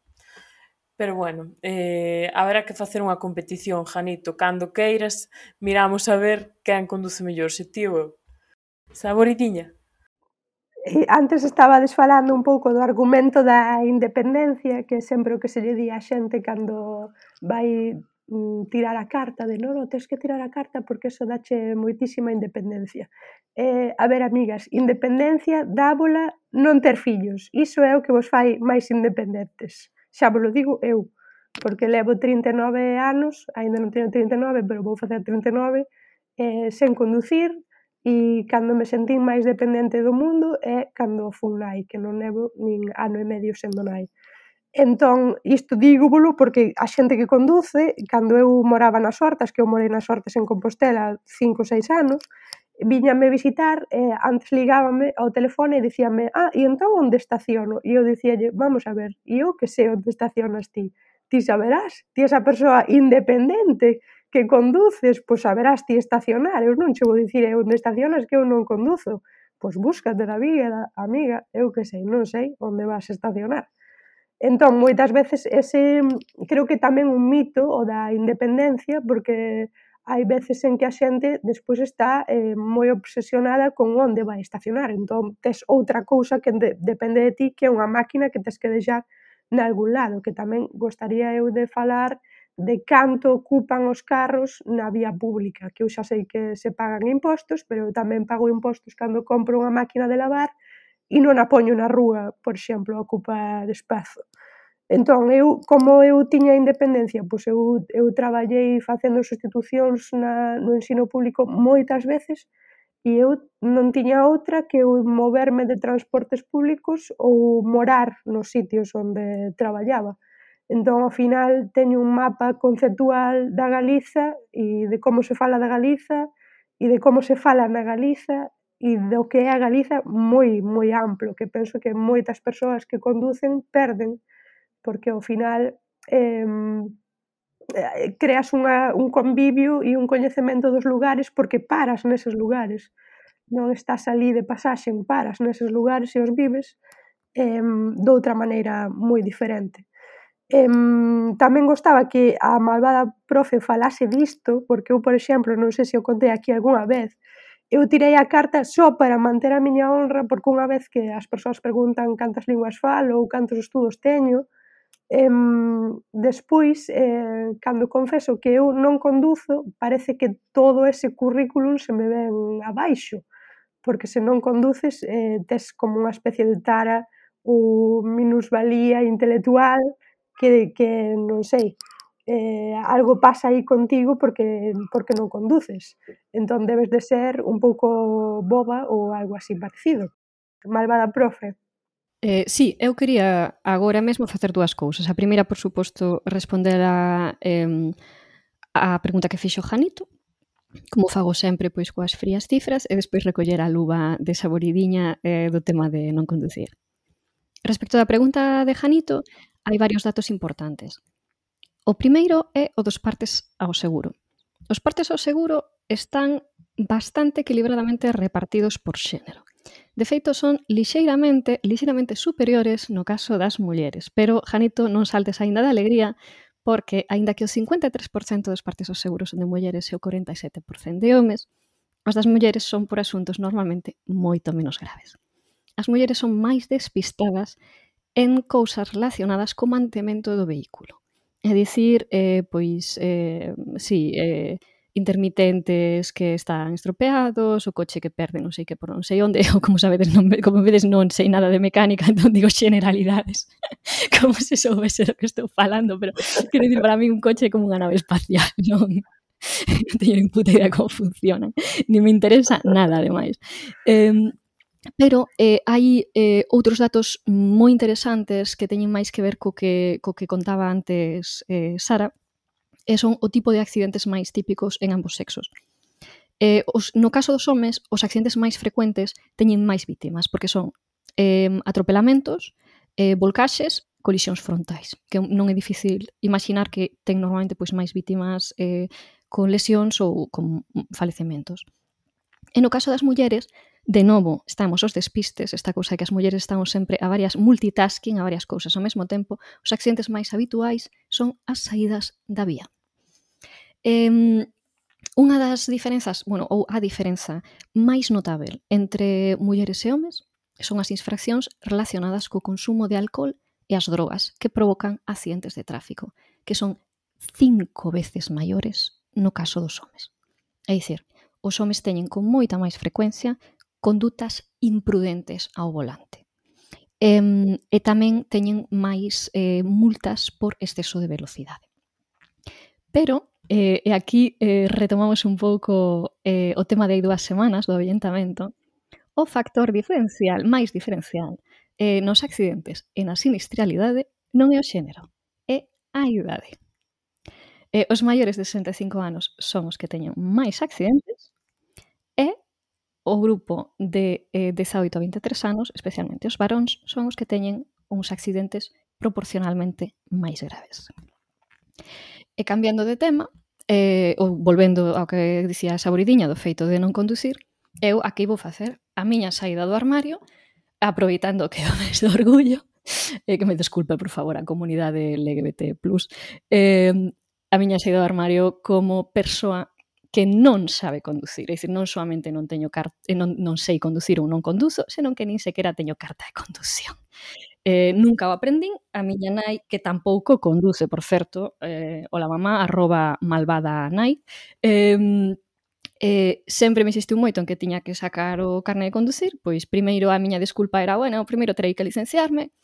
Pero bueno, eh, haberá que facer unha competición, Janito. Cando queiras, miramos a ver quen conduce mellor, se ti ou eu. Saboridiña. Eh, antes estaba desfalando un pouco do argumento da independencia, que é sempre o que se lle di a xente cando vai mm, tirar a carta de non, non, tens que tirar a carta porque eso dache moitísima independencia. Eh, a ver, amigas, independencia dábola non ter fillos. Iso é o que vos fai máis independentes. Xa vos lo digo eu, porque levo 39 anos, aínda non teño 39, pero vou facer 39, eh, sen conducir, e cando me sentín máis dependente do mundo é cando fun nai, que non levo nin ano e medio sendo nai. Entón, isto dígolo porque a xente que conduce, cando eu moraba nas Hortas, que eu morei nas Hortas en Compostela cinco ou seis anos, viñame visitar, e eh, antes ligábame ao telefone e dicíame, ah, e entón onde estaciono? E eu dicíalle, vamos a ver, e eu que sei onde estacionas ti? Ti saberás, ti esa persoa independente que conduces, pois saberás ti estacionar, eu non che vou dicir onde estacionas que eu non conduzo, pois búscate na vida, amiga, eu que sei, non sei onde vas estacionar. Entón, moitas veces ese creo que tamén un mito o da independencia porque hai veces en que a xente despois está eh, moi obsesionada con onde vai estacionar. Entón, tes outra cousa que de, depende de ti que é unha máquina que tes que deixar nalgún lado, que tamén gostaría eu de falar de canto ocupan os carros na vía pública, que eu xa sei que se pagan impostos, pero eu tamén pago impostos cando compro unha máquina de lavar e non a poño na rúa, por exemplo, a ocupar espazo. Entón, eu, como eu tiña independencia, pois eu, eu traballei facendo sustitucións na, no ensino público moitas veces e eu non tiña outra que eu moverme de transportes públicos ou morar nos sitios onde traballaba. Entón, ao final, teño un mapa conceptual da Galiza e de como se fala da Galiza e de como se fala na Galiza e do que é a Galiza moi, moi amplo, que penso que moitas persoas que conducen perden, porque ao final eh, creas unha, un convivio e un coñecemento dos lugares porque paras neses lugares. Non estás ali de pasaxe, paras neses lugares e os vives eh, doutra maneira moi diferente. Eh, tamén gostaba que a malvada profe falase disto, porque eu, por exemplo, non sei se o contei aquí algunha vez, eu tirei a carta só para manter a miña honra porque unha vez que as persoas preguntan cantas linguas falo ou cantos estudos teño, em, despois, eh, cando confeso que eu non conduzo, parece que todo ese currículum se me ven abaixo, porque se non conduces eh, tes como unha especie de tara ou minusvalía intelectual que, que non sei, eh, algo pasa aí contigo porque, porque non conduces. Entón debes de ser un pouco boba ou algo así parecido. Malvada profe. Eh, sí, eu quería agora mesmo facer dúas cousas. A primeira, por suposto, responder a, eh, a pregunta que fixo Janito, como fago sempre pois coas frías cifras, e despois recoller a luva de saboridiña eh, do tema de non conducir. Respecto da pregunta de Janito, hai varios datos importantes. O primeiro é o dos partes ao seguro. Os partes ao seguro están bastante equilibradamente repartidos por xénero. De feito, son lixeiramente, lixeiramente superiores no caso das mulleres, pero, Janito, non saltes aínda da alegría, porque, aínda que o 53% dos partes aos seguros son de mulleres e o 47% de homes, as das mulleres son por asuntos normalmente moito menos graves. As mulleres son máis despistadas en cousas relacionadas co mantemento do vehículo É dicir, eh, pois, eh, si, eh, intermitentes que están estropeados, o coche que perde non sei que por non sei onde, ou como sabedes, non, como vedes non sei nada de mecánica, entón digo generalidades, como se soubese do que estou falando, pero quero dicir, para mí un coche é como unha nave espacial, non, non teño ni puta idea como funciona, ni me interesa nada, ademais. Eh, Pero eh, hai eh, outros datos moi interesantes que teñen máis que ver co que, co que contaba antes eh, Sara, e son o tipo de accidentes máis típicos en ambos sexos. Eh, os, no caso dos homes, os accidentes máis frecuentes teñen máis vítimas, porque son eh, atropelamentos, eh, volcaxes, colisións frontais, que non é difícil imaginar que ten normalmente pois máis vítimas eh, con lesións ou con falecementos. E no caso das mulleres, De novo, estamos os despistes, esta cousa que as mulleres estamos sempre a varias multitasking, a varias cousas ao mesmo tempo. Os accidentes máis habituais son as saídas da vía. Eh, unha das diferenzas, bueno, ou a diferenza máis notável entre mulleres e homes son as infraccións relacionadas co consumo de alcohol e as drogas que provocan accidentes de tráfico, que son cinco veces maiores no caso dos homes. É dicir, os homes teñen con moita máis frecuencia condutas imprudentes ao volante. E, e tamén teñen máis eh, multas por exceso de velocidade. Pero, eh, e aquí eh, retomamos un pouco eh, o tema de hai dúas semanas do avellentamento, o factor diferencial, máis diferencial, eh, nos accidentes e na sinistralidade non é o xénero, é a idade. Eh, os maiores de 65 anos son os que teñen máis accidentes o grupo de eh, 18 a 23 anos, especialmente os varóns, son os que teñen uns accidentes proporcionalmente máis graves. E cambiando de tema, eh, ou volvendo ao que dicía a Saboridiña do feito de non conducir, eu aquí vou facer a miña saída do armario, aproveitando que é o mes do orgullo, eh, que me desculpe, por favor, a comunidade LGBT+, eh, a miña saída do armario como persoa que non sabe conducir, é dicir, non solamente non teño carta, eh, non, non sei conducir ou non conduzo, senón que nin sequera teño carta de conducción. Eh, nunca o aprendín, a miña nai que tampouco conduce, por certo, eh, ola la mamá arroba malvada nai, eh, eh, sempre me insistiu moito en que tiña que sacar o carne de conducir, pois primeiro a miña desculpa era, bueno, primeiro terei que licenciarme,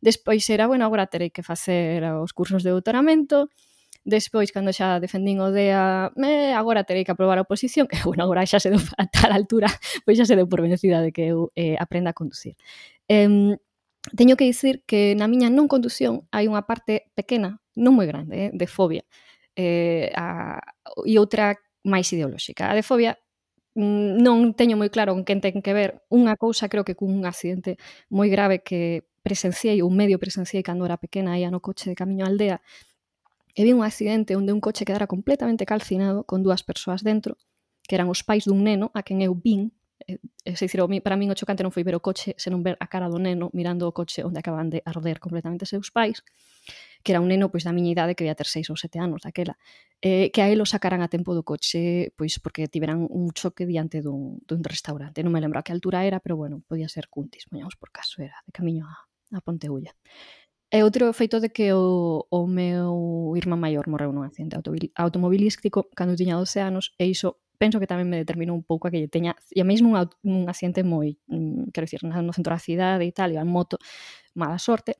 despois era, bueno, agora terei que facer os cursos de doutoramento, Despois, cando xa defendín o DEA, me, agora terei que aprobar a oposición, que bueno, agora xa se deu a tal altura, pois xa se deu por vencida de que eu eh, aprenda a conducir. Eh, teño que dicir que na miña non conducción hai unha parte pequena, non moi grande, eh, de fobia, eh, a, e outra máis ideolóxica. A de fobia mm, non teño moi claro con quen ten que ver unha cousa creo que cun accidente moi grave que presenciei ou medio presenciei cando era pequena aí no coche de camiño á aldea e vi un accidente onde un coche quedara completamente calcinado con dúas persoas dentro, que eran os pais dun neno a quen eu vin, e, e dicir, para min o chocante non foi ver o coche, senón ver a cara do neno mirando o coche onde acaban de arder completamente seus pais, que era un neno pois da miña idade que ia ter seis ou sete anos daquela, eh, que a elo sacaran a tempo do coche pois porque tiveran un choque diante dun, dun restaurante. Non me lembro a que altura era, pero bueno, podía ser Cuntis, poñamos por caso, era de camiño a, a Ponteulla. Eh, e outro feito de que o, o meu irmán maior morreu nun accidente automobilístico cando tiña 12 anos e iso penso que tamén me determinou un pouco a que lle teña, e a mesmo un, un accidente moi, mm, quero dicir, no centro da cidade e tal, iba en moto, mala sorte,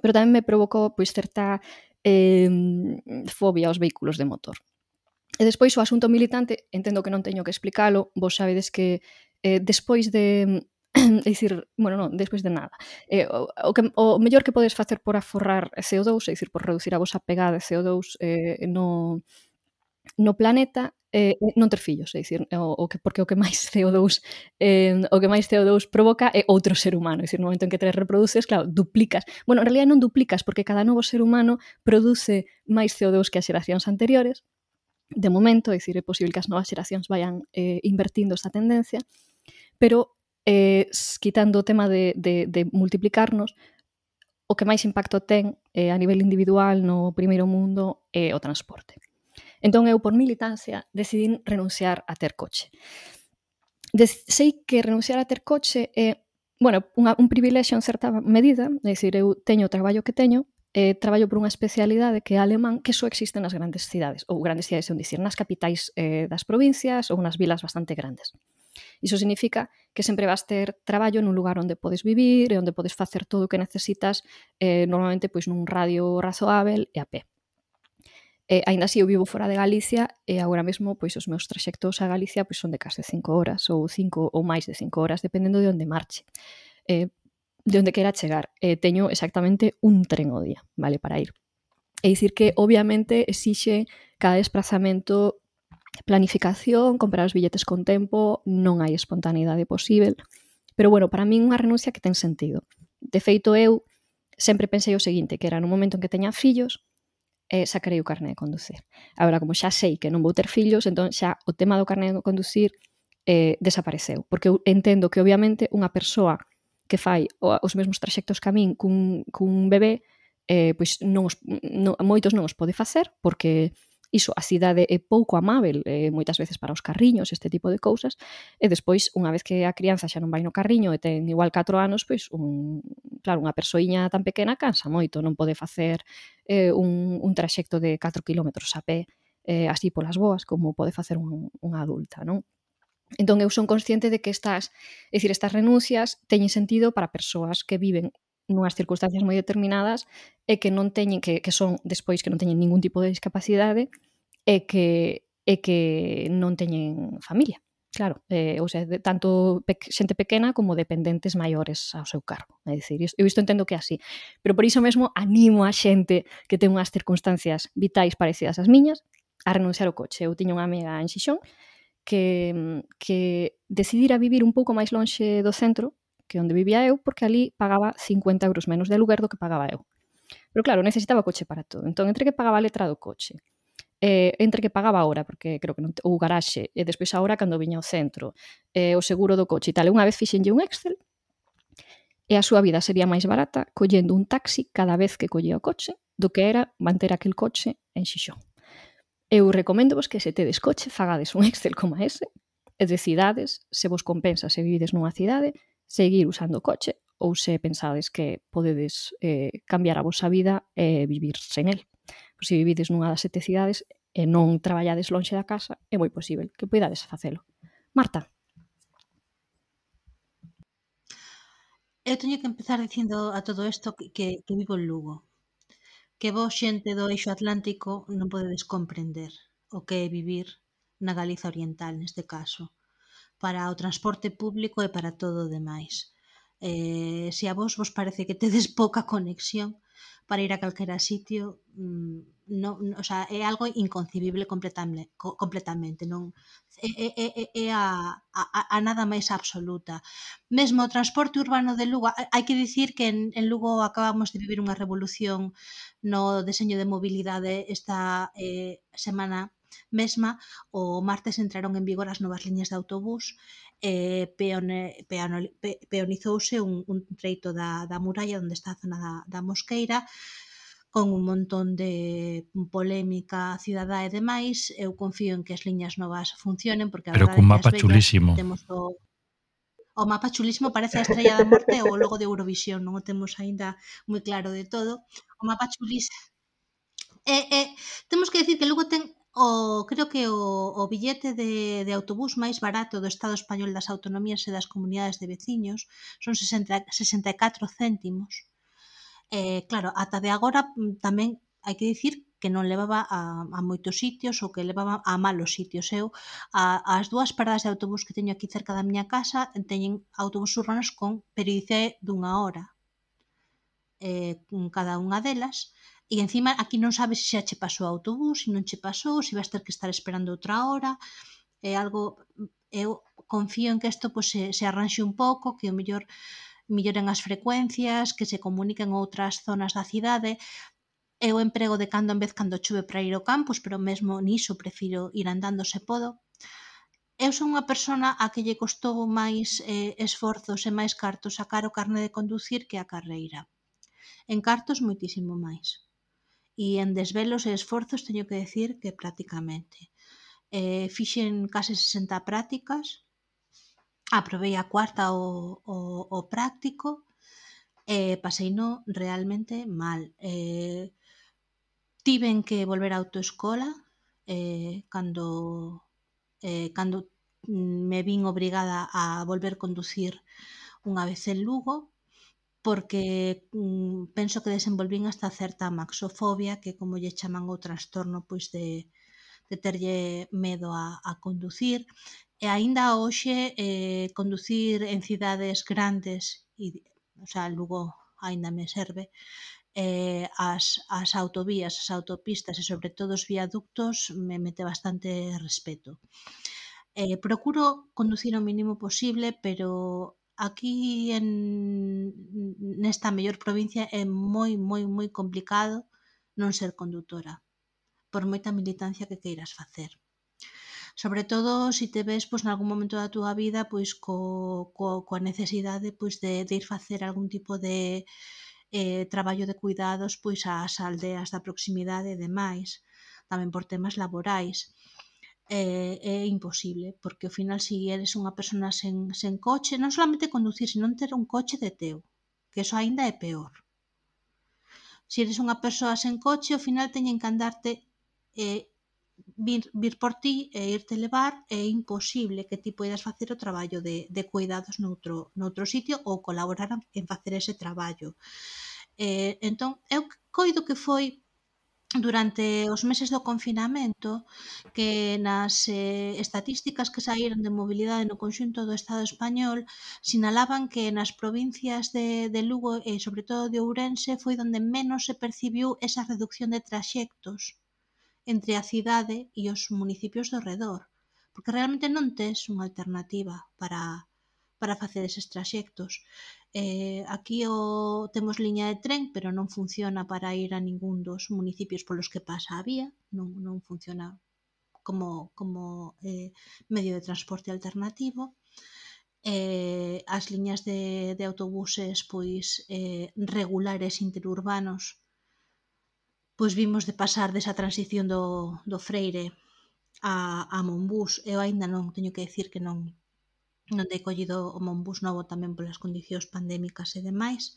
pero tamén me provocou pois certa eh, fobia aos vehículos de motor. E despois o asunto militante, entendo que non teño que explicalo, vos sabedes que eh, despois de, dicir, bueno, non, despois de nada. Eh, o, o, que, o mellor que podes facer por aforrar CO2, é dicir, por reducir a vosa pegada de CO2 eh, no, no planeta eh, eh non ter fillos, é dicir, o, o que, porque o que máis CO2 eh, o que máis CO2 provoca é outro ser humano, é dicir, no momento en que te reproduces, claro, duplicas. Bueno, en realidad non duplicas, porque cada novo ser humano produce máis CO2 que as xeracións anteriores, de momento, é dicir, é posible que as novas xeracións vayan eh, invertindo esta tendencia, pero eh, quitando o tema de, de, de multiplicarnos, o que máis impacto ten eh, a nivel individual no primeiro mundo é eh, o transporte. Entón eu, por militancia, decidín renunciar a ter coche. De sei que renunciar a ter coche é, bueno, unha, un privilexio en certa medida, é dicir, eu teño o traballo que teño, eh, traballo por unha especialidade que é alemán que só existe nas grandes cidades, ou grandes cidades, é dicir, nas capitais eh, das provincias ou nas vilas bastante grandes. Iso significa que sempre vas ter traballo nun lugar onde podes vivir e onde podes facer todo o que necesitas eh, normalmente pois nun radio razoável e a pé. Eh, ainda así, eu vivo fora de Galicia e agora mesmo pois os meus traxectos a Galicia pois son de case 5 horas ou 5 ou máis de 5 horas, dependendo de onde marche. Eh, de onde quera chegar. Eh, teño exactamente un tren o día, vale, para ir. É dicir que, obviamente, exixe cada desplazamento planificación, comprar os billetes con tempo, non hai espontaneidade posible. Pero bueno, para min unha renuncia que ten sentido. De feito, eu sempre pensei o seguinte, que era no momento en que teña fillos, eh, sacarei o carné de conducir. Agora, como xa sei que non vou ter fillos, entón xa o tema do carné de conducir eh, desapareceu. Porque eu entendo que, obviamente, unha persoa que fai os mesmos traxectos que a min cun, cun bebé, eh, pois non os, non, moitos non os pode facer, porque iso a cidade é pouco amável eh, moitas veces para os carriños, este tipo de cousas, e despois, unha vez que a crianza xa non vai no carriño e ten igual 4 anos, pois, un, claro, unha persoiña tan pequena cansa moito, non pode facer eh, un, un traxecto de 4 km a pé, eh, así polas boas, como pode facer un, unha adulta, non? Entón eu son consciente de que estas, é dicir, estas renuncias teñen sentido para persoas que viven nunhas circunstancias moi determinadas e que non teñen que, que son despois que non teñen ningún tipo de discapacidade e que e que non teñen familia. Claro, eh, ou sea, de, tanto pe xente pequena como dependentes maiores ao seu cargo. É dicir, eu isto entendo que é así. Pero por iso mesmo animo a xente que ten unhas circunstancias vitais parecidas ás miñas a renunciar ao coche. Eu tiño unha amiga en Xixón que, que decidira vivir un pouco máis lonxe do centro que onde vivía eu, porque ali pagaba 50 euros menos de aluguer do que pagaba eu. Pero claro, necesitaba coche para todo. Entón, entre que pagaba a letra do coche, eh, entre que pagaba a hora, porque creo que non, o garaxe, e despois a hora cando viña ao centro, eh, o seguro do coche e tal. Unha vez fixenlle un Excel e a súa vida sería máis barata collendo un taxi cada vez que collía o coche do que era manter aquel coche en Xixón. Eu recomendo vos que se tedes coche, fagades un Excel como ese, e decidades se vos compensa se vivides nunha cidade seguir usando o coche ou se pensades que podedes eh, cambiar a vosa vida e eh, vivir sen el. Pois se vivides nunha das sete cidades e non traballades lonxe da casa, é moi posible que poidades facelo. Marta. Eu teño que empezar dicindo a todo isto que, que, que vivo en Lugo. Que vos xente do eixo atlántico non podedes comprender o que é vivir na Galiza Oriental, neste caso para o transporte público e para todo o demais. Eh, se a vos vos parece que tedes pouca conexión para ir a calquera sitio, mm, no, no, o sea, é algo inconcebible completamente, completamente non é, é, é, é a, a, a nada máis absoluta. Mesmo o transporte urbano de Lugo, hai que dicir que en, en Lugo acabamos de vivir unha revolución no deseño de mobilidade esta eh, semana mesma, o martes entraron en vigor as novas liñas de autobús, eh, peone, peano, pe, peonizouse un, un treito da, da muralla onde está a zona da, da Mosqueira, con un montón de polémica cidadá e demais, eu confío en que as liñas novas funcionen porque a Pero cun mapa chulísimo. Temos o, o mapa chulísimo parece a estrella da morte ou o logo de Eurovisión, non o temos aínda moi claro de todo. O mapa chulísimo E, e temos que decir que logo ten o creo que o, o billete de, de autobús máis barato do Estado español das autonomías e das comunidades de veciños son 60, 64 céntimos. Eh, claro, ata de agora mm, tamén hai que dicir que non levaba a, a moitos sitios ou que levaba a malos sitios. Eu a, as dúas paradas de autobús que teño aquí cerca da miña casa teñen autobús urbanos con periodicidade dunha hora eh, cada unha delas E encima aquí non sabes se xa che pasou o autobús, se non che pasou, se vas ter que estar esperando outra hora. É algo eh, eu confío en que isto pois, se, se arranxe un pouco, que o mellor melloren as frecuencias, que se comuniquen outras zonas da cidade. Eu eh, emprego de cando en vez cando chove para ir ao campus, pero mesmo niso prefiro ir andando se podo. Eu son unha persona a que lle costou máis eh, esforzos e máis cartos sacar o carne de conducir que a carreira. En cartos moitísimo máis e en desvelos e esforzos teño que decir que prácticamente. Eh, fixen case 60 prácticas, aprobei a cuarta o, o, o práctico, e eh, pasei no realmente mal. Eh, tiven que volver á autoescola eh, cando, eh, cando mm, me vin obrigada a volver conducir unha vez en Lugo, porque mm, penso que desenvolvín hasta certa maxofobia, que como lle chaman o trastorno pois de, de terlle medo a, a conducir. E aínda hoxe eh, conducir en cidades grandes, e, o sea, Lugo aínda me serve, eh, as, as autovías, as autopistas e sobre todo os viaductos me mete bastante respeto. Eh, procuro conducir o mínimo posible, pero aquí en nesta mellor provincia é moi, moi, moi complicado non ser condutora, por moita militancia que queiras facer. Sobre todo se si te ves pois nalgún momento da túa vida pois co, co, coa necesidade pois de, de ir facer algún tipo de eh, traballo de cuidados pois ás aldeas da proximidade e demais, tamén por temas laborais é, é imposible, porque ao final se eres unha persona sen, sen coche, non solamente conducir, sino ter un coche de teu, que eso aínda é peor. Se eres unha persoa sen coche, ao final teñen que andarte e vir, vir por ti e irte levar, é imposible que ti poidas facer o traballo de, de cuidados noutro, noutro sitio ou colaborar en facer ese traballo. Eh, entón, eu coido que foi durante os meses do confinamento que nas eh, estatísticas que saíron de mobilidade no conxunto do Estado español sinalaban que nas provincias de, de Lugo e sobre todo de Ourense foi onde menos se percibiu esa reducción de traxectos entre a cidade e os municipios do redor porque realmente non tes unha alternativa para, para facer eses traxectos. Eh, aquí o, temos liña de tren, pero non funciona para ir a ningún dos municipios polos que pasa a vía, non, non funciona como, como eh, medio de transporte alternativo. Eh, as liñas de, de autobuses pois eh, regulares interurbanos pois vimos de pasar desa transición do, do Freire a, a Monbús eu aínda non teño que decir que non non te collido o Monbus novo tamén polas condicións pandémicas e demais,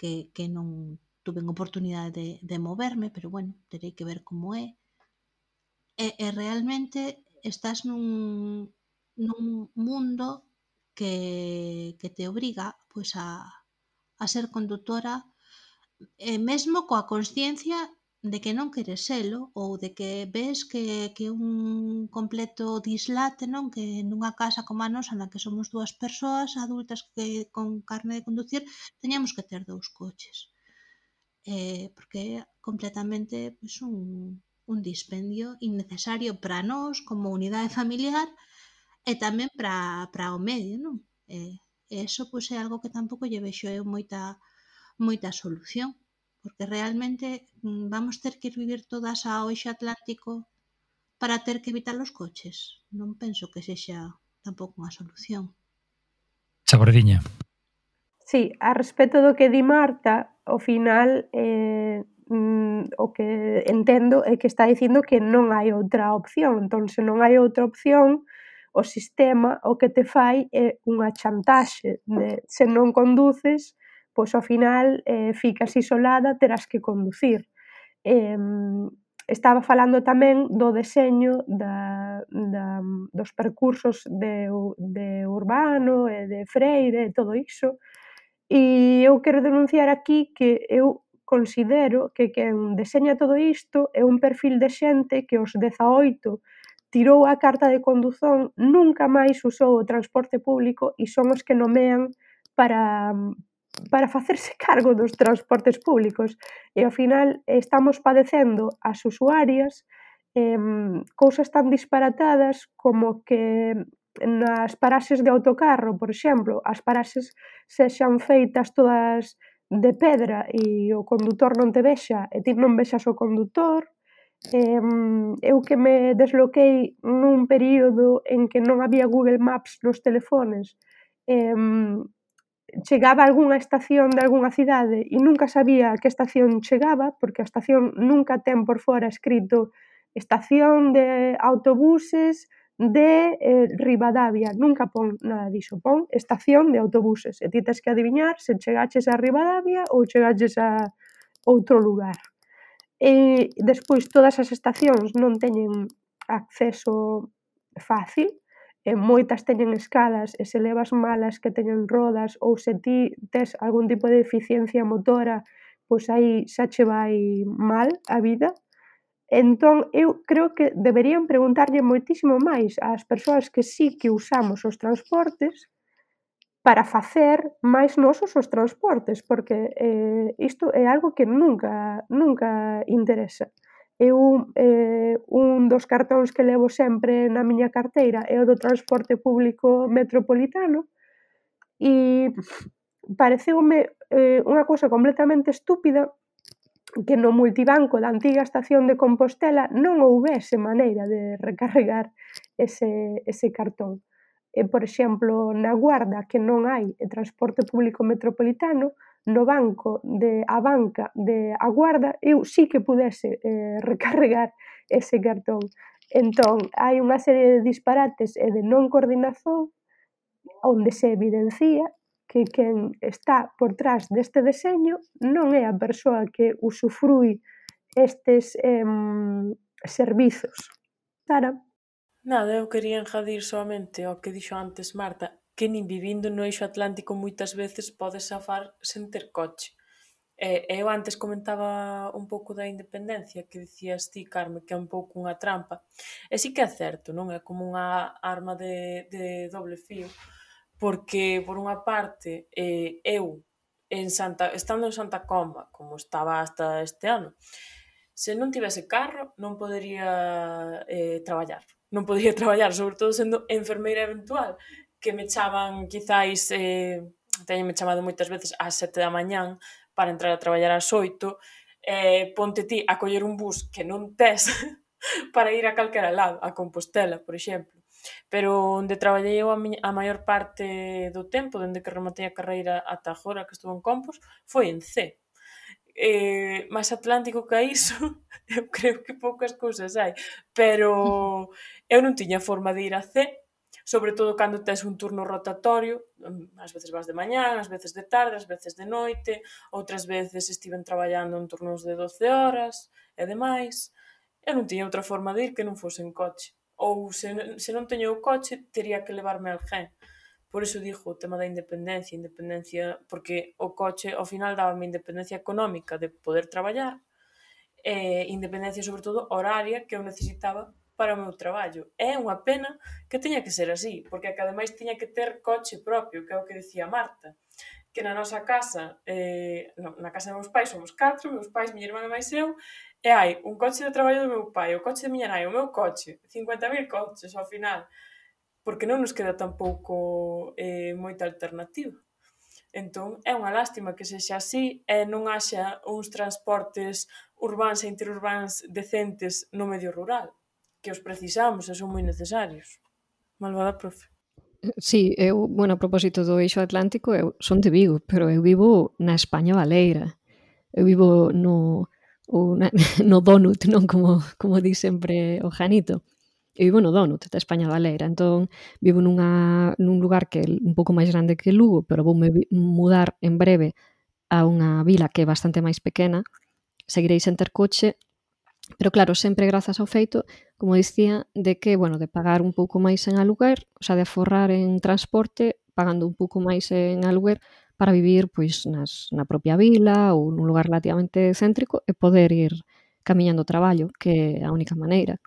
que, que non tuven oportunidade de, de moverme, pero bueno, terei que ver como é. E, e realmente estás nun, nun mundo que, que te obriga pois, a, a ser condutora e mesmo coa consciencia de que non queres selo ou de que ves que, que un completo dislate non que nunha casa como a nosa na que somos dúas persoas adultas que con carne de conducir teñamos que ter dous coches eh, porque é completamente pues, un, un dispendio innecesario para nós como unidade familiar e tamén para, para o medio non? Eh, e eso pues, é algo que tampouco lle vexo eu moita moita solución porque realmente mm, vamos ter que ir vivir todas a oxe atlántico para ter que evitar os coches. Non penso que sexa tampouco unha solución. Chabordiña. Sí, a respecto do que di Marta, ao final eh, mm, o que entendo é que está dicindo que non hai outra opción. Entón, se non hai outra opción, o sistema o que te fai é unha chantaxe de se non conduces pois ao final eh, ficas isolada, terás que conducir. Eh, estaba falando tamén do deseño da, da, dos percursos de, de Urbano e de Freire e todo iso. E eu quero denunciar aquí que eu considero que quen deseña todo isto é un perfil de xente que os 18 tirou a carta de conduzón, nunca máis usou o transporte público e son os que nomean para, para facerse cargo dos transportes públicos e ao final estamos padecendo as usuarias eh, cousas tan disparatadas como que nas paraxes de autocarro, por exemplo, as paraxes sexan feitas todas de pedra e o condutor non te vexa e ti non vexas o condutor. Eh, eu que me desloquei nun período en que non había Google Maps nos telefones, eh, chegaba a algunha estación de algunha cidade e nunca sabía a que estación chegaba porque a estación nunca ten por fora escrito estación de autobuses de eh, Rivadavia, nunca pon nada diso, pon estación de autobuses. E ti tens que adivinar se chegaches a Rivadavia ou chegaches a outro lugar. E despois todas as estacións non teñen acceso fácil, e moitas teñen escadas e se levas malas que teñen rodas ou se ti tes algún tipo de deficiencia motora, pois aí xa che vai mal a vida. Entón, eu creo que deberían preguntarlle moitísimo máis ás persoas que sí que usamos os transportes para facer máis nosos os transportes, porque eh, isto é algo que nunca nunca interesa e un, eh, un dos cartóns que levo sempre na miña carteira é o do transporte público metropolitano e pareceume eh, unha cousa completamente estúpida que no multibanco da antiga estación de Compostela non houvese maneira de recarregar ese, ese cartón. E, por exemplo, na Guarda, que non hai transporte público metropolitano, no banco de a banca de a guarda eu sí que pudese eh, recarregar ese cartón. Entón, hai unha serie de disparates e de non coordinación onde se evidencia que quen está por trás deste deseño non é a persoa que usufrui estes eh, servizos. Sara? Nada, eu quería engadir soamente ao que dixo antes Marta que nin vivindo no eixo atlántico moitas veces podes safar sen ter coche. E eu antes comentaba un pouco da independencia que dicías ti, Carme, que é un pouco unha trampa. E sí que é certo, non? É como unha arma de, de doble fío, porque, por unha parte, eh, eu, en Santa, estando en Santa Comba, como estaba hasta este ano, se non tivese carro, non podería eh, traballar. Non podería traballar, sobre todo sendo enfermeira eventual que me chaman quizáis eh, teñenme chamado moitas veces ás sete da mañán para entrar a traballar ás oito eh, ponte ti a coller un bus que non tes para ir a calquera lado, a Compostela, por exemplo pero onde traballei eu a, miña, a maior parte do tempo, dende que rematei a carreira ata agora que estuvo en Compos, foi en C. Eh, máis atlántico que iso, eu creo que poucas cousas hai, pero eu non tiña forma de ir a C, sobre todo cando tes un turno rotatorio, mm, ás veces vas de mañán, ás veces de tarde, ás veces de noite, outras veces estiven traballando en turnos de 12 horas e demais, e non tiña outra forma de ir que non fose en coche. Ou se, se non teño o coche, tería que levarme al gen. Por iso dixo o tema da independencia, independencia, porque o coche ao final dábame independencia económica de poder traballar, e independencia sobre todo horaria que eu necesitaba para o meu traballo. É unha pena que teña que ser así, porque que ademais tiña que ter coche propio, que é o que dicía Marta, que na nosa casa, eh, no, na casa dos meus pais somos catro, meus pais, miña irmã e máis eu, e hai un coche de traballo do meu pai, o coche de miña nai, o meu coche, 50.000 coches ao final, porque non nos queda tampouco eh, moita alternativa. Entón, é unha lástima que sexa así e non haxa uns transportes urbáns e interurbáns decentes no medio rural que os precisamos e son moi necesarios. Malvada profe. Sí, eu, bueno, a propósito do eixo atlántico, eu son de Vigo, pero eu vivo na España Valeira. Eu vivo no, ou na, no donut, non como, como di sempre o Janito. Eu vivo no donut da España Valeira, entón vivo nunha, nun lugar que é un pouco máis grande que Lugo, pero vou me mudar en breve a unha vila que é bastante máis pequena. Seguirei sen ter coche, Pero claro, sempre grazas ao feito, como dicía, de que, bueno, de pagar un pouco máis en aluguer, o sea, de forrar en transporte, pagando un pouco máis en aluguer para vivir pois nas, na propia vila ou nun lugar relativamente céntrico e poder ir camiñando o traballo, que é a única maneira.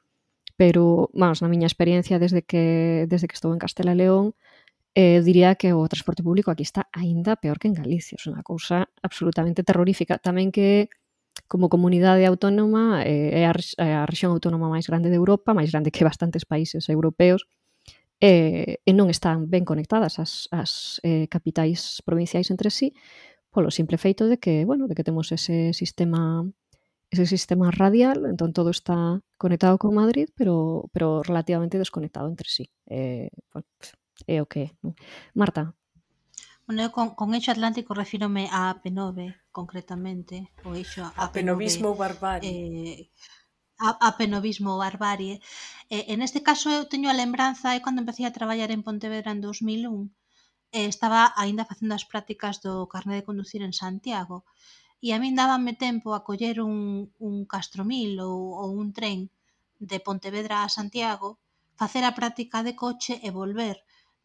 Pero, vamos, na miña experiencia desde que desde que estou en Castela e León, eh, diría que o transporte público aquí está aínda peor que en Galicia. É unha cousa absolutamente terrorífica. Tamén que como comunidade autónoma eh, é a, a rexión autónoma máis grande de Europa, máis grande que bastantes países europeos, eh, e non están ben conectadas as, as eh, capitais provinciais entre sí, polo simple feito de que, bueno, de que temos ese sistema ese sistema radial, entón todo está conectado con Madrid, pero pero relativamente desconectado entre sí. Eh, bueno, é o que é. Marta, Bueno, eu con, con eixo atlántico refírome a AP9, concretamente, o eixo AP9, ou barbarie. Eh, apenovismo ou barbarie. Eh, en este caso eu teño a lembranza é cando empecé a traballar en Pontevedra en 2001, eh, estaba aínda facendo as prácticas do carné de conducir en Santiago e a min dábame tempo a coller un, un castromil ou, ou un tren de Pontevedra a Santiago, facer a práctica de coche e volver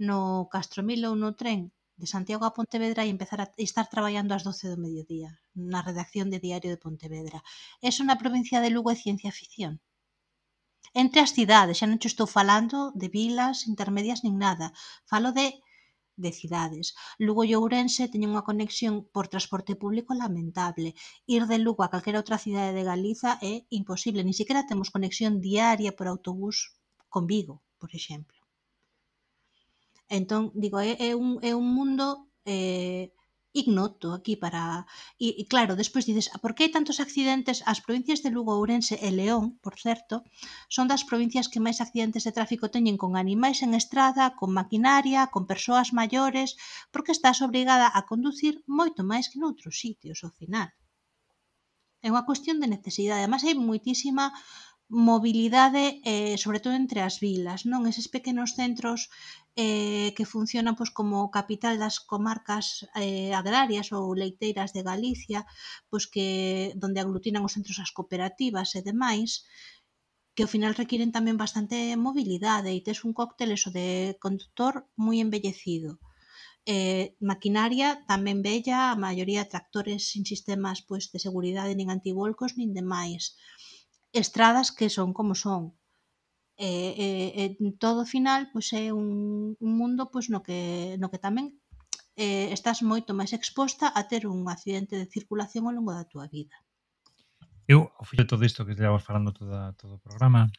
no castromil ou no tren de Santiago a Pontevedra e empezar a estar traballando ás 12 do mediodía na redacción de Diario de Pontevedra. Eso na provincia de Lugo é ciencia ficción. Entre as cidades, xa non te estou falando de vilas intermedias nin nada, falo de de cidades. Lugo e Ourense teñen unha conexión por transporte público lamentable. Ir de Lugo a calquera outra cidade de Galiza é imposible, ni siquiera temos conexión diaria por autobús con Vigo, por exemplo. Entón, digo, é, é, un, é un mundo eh, ignoto aquí para... E, e claro, despois dices, ah, por que hai tantos accidentes? As provincias de Lugo, Ourense e León, por certo, son das provincias que máis accidentes de tráfico teñen con animais en estrada, con maquinaria, con persoas maiores, porque estás obrigada a conducir moito máis que noutros sitios, ao final. É unha cuestión de necesidade. Además, hai moitísima mobilidade eh, sobre todo entre as vilas, non eses pequenos centros eh, que funcionan pois, como capital das comarcas eh, agrarias ou leiteiras de Galicia, pois que onde aglutinan os centros as cooperativas e demais, que ao final requiren tamén bastante mobilidade e tes un cóctel eso de conductor moi embellecido. Eh, maquinaria tamén bella, a maioría tractores sin sistemas pois, de seguridade nin antivolcos nin demais. máis estradas que son como son. E, e, e todo final pois é un, un mundo pois no que no que tamén eh, estás moito máis exposta a ter un accidente de circulación ao longo da túa vida. Eu, ao fillo todo isto que estivamos falando toda, todo o programa,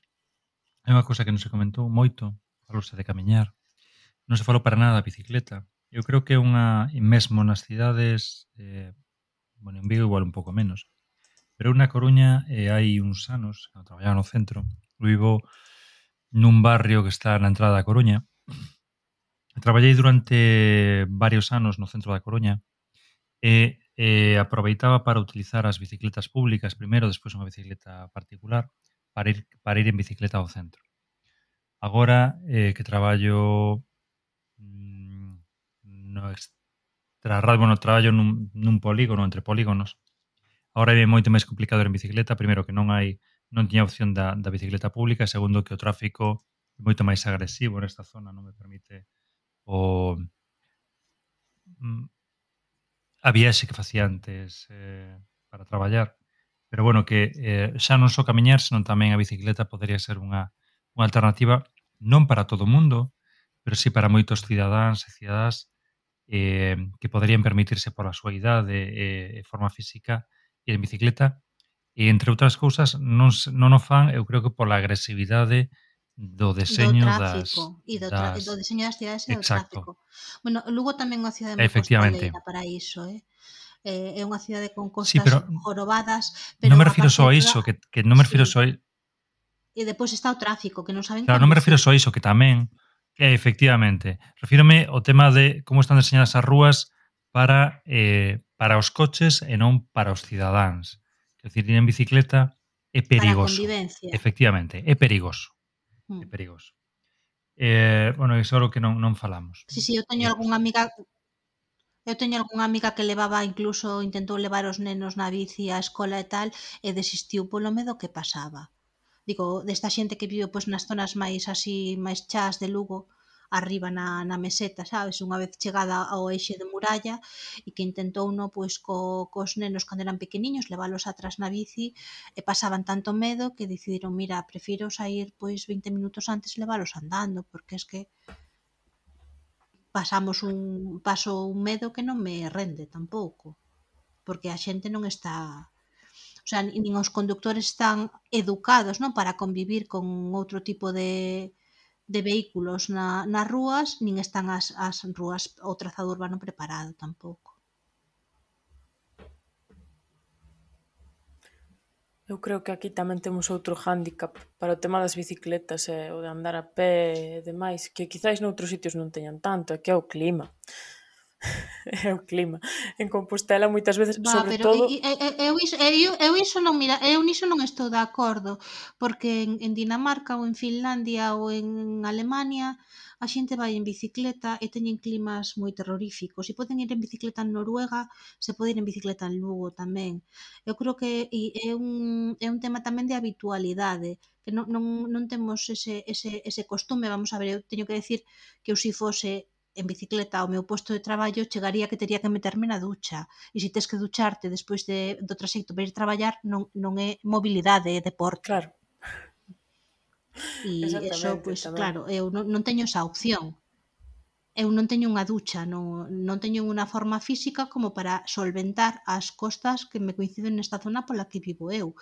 é unha cousa que non se comentou moito, falouse de camiñar, non se falou para nada da bicicleta. Eu creo que é unha, mesmo nas cidades, eh, bueno, en Vigo igual un pouco menos, Pero na Coruña eh, hai uns anos, cando traballaba no centro, vivo nun barrio que está na entrada da Coruña. Traballei durante varios anos no centro da Coruña e eh, aproveitaba para utilizar as bicicletas públicas primeiro, despois unha bicicleta particular, para ir, para ir en bicicleta ao centro. Agora eh, que traballo mm, no extra bueno, traballo nun, nun polígono, entre polígonos, Ahora é moito máis complicado ir en bicicleta, primeiro que non hai non tiña opción da, da bicicleta pública, segundo que o tráfico é moito máis agresivo nesta zona, non me permite o mm, a viaxe que facía antes eh, para traballar. Pero bueno, que eh, xa non só camiñar, senón tamén a bicicleta podería ser unha, unha alternativa non para todo o mundo, pero sí para moitos cidadáns e cidadás eh, que poderían permitirse pola súa idade e eh, forma física e en bicicleta e entre outras cousas non non o fan, eu creo que pola agresividade do deseño do tráfico, das e do, das... do deseño das cidades e do Exacto. tráfico. Bueno, Lugo tamén é unha cidade moi costaleira para iso, eh? eh, é unha cidade con costas sí, pero, jorobadas, pero non me refiro só a iso, que, que non me refiro sí. só a... E depois está o tráfico, que non saben Claro, non me refiro só a iso, que tamén que efectivamente, refírome ao tema de como están diseñadas as rúas para eh, para os coches e non para os cidadáns. Quer dicir, ir en bicicleta é perigoso. Para a convivencia. Efectivamente, é perigoso. Mm. É perigoso. Eh, bueno, iso é o que non, non falamos. Si, sí, si, sí, eu teño eh, algunha amiga Eu teño algunha amiga que levaba incluso intentou levar os nenos na bici á escola e tal e desistiu polo medo que pasaba. Digo, desta xente que vive pois nas zonas máis así máis chás de Lugo, arriba na, na meseta, sabes? Unha vez chegada ao eixe de muralla e que intentou no, pois, co, cos nenos cando eran pequeniños leválos atrás na bici e pasaban tanto medo que decidiron, mira, prefiro sair pois 20 minutos antes leválos andando porque es que pasamos un paso un medo que non me rende tampouco porque a xente non está o sea, nin os conductores están educados non para convivir con outro tipo de de vehículos na, nas rúas, nin están as, as rúas o trazado urbano preparado tampouco. Eu creo que aquí tamén temos outro hándicap para o tema das bicicletas e o de andar a pé e demais, que quizáis noutros sitios non teñan tanto, é que é o clima. é o clima. En Compostela moitas veces, bah, sobre pero todo... Eu, eu, eu, eu iso non, mira, eu niso non estou de acordo, porque en, en Dinamarca ou en Finlandia ou en Alemania a xente vai en bicicleta e teñen climas moi terroríficos. E poden ir en bicicleta en Noruega, se pode ir en bicicleta en Lugo tamén. Eu creo que é un, é un tema tamén de habitualidade, que non, non, non temos ese, ese, ese costume, vamos a ver, eu teño que decir que eu si fose en bicicleta ao meu posto de traballo chegaría que tería que meterme na ducha e se tes que ducharte despois de, do traxecto para ir traballar non, non é mobilidade, é deporte claro e eso, pois, tamén. claro eu non, non teño esa opción eu non teño unha ducha, non, non teño unha forma física como para solventar as costas que me coinciden nesta zona pola que vivo eu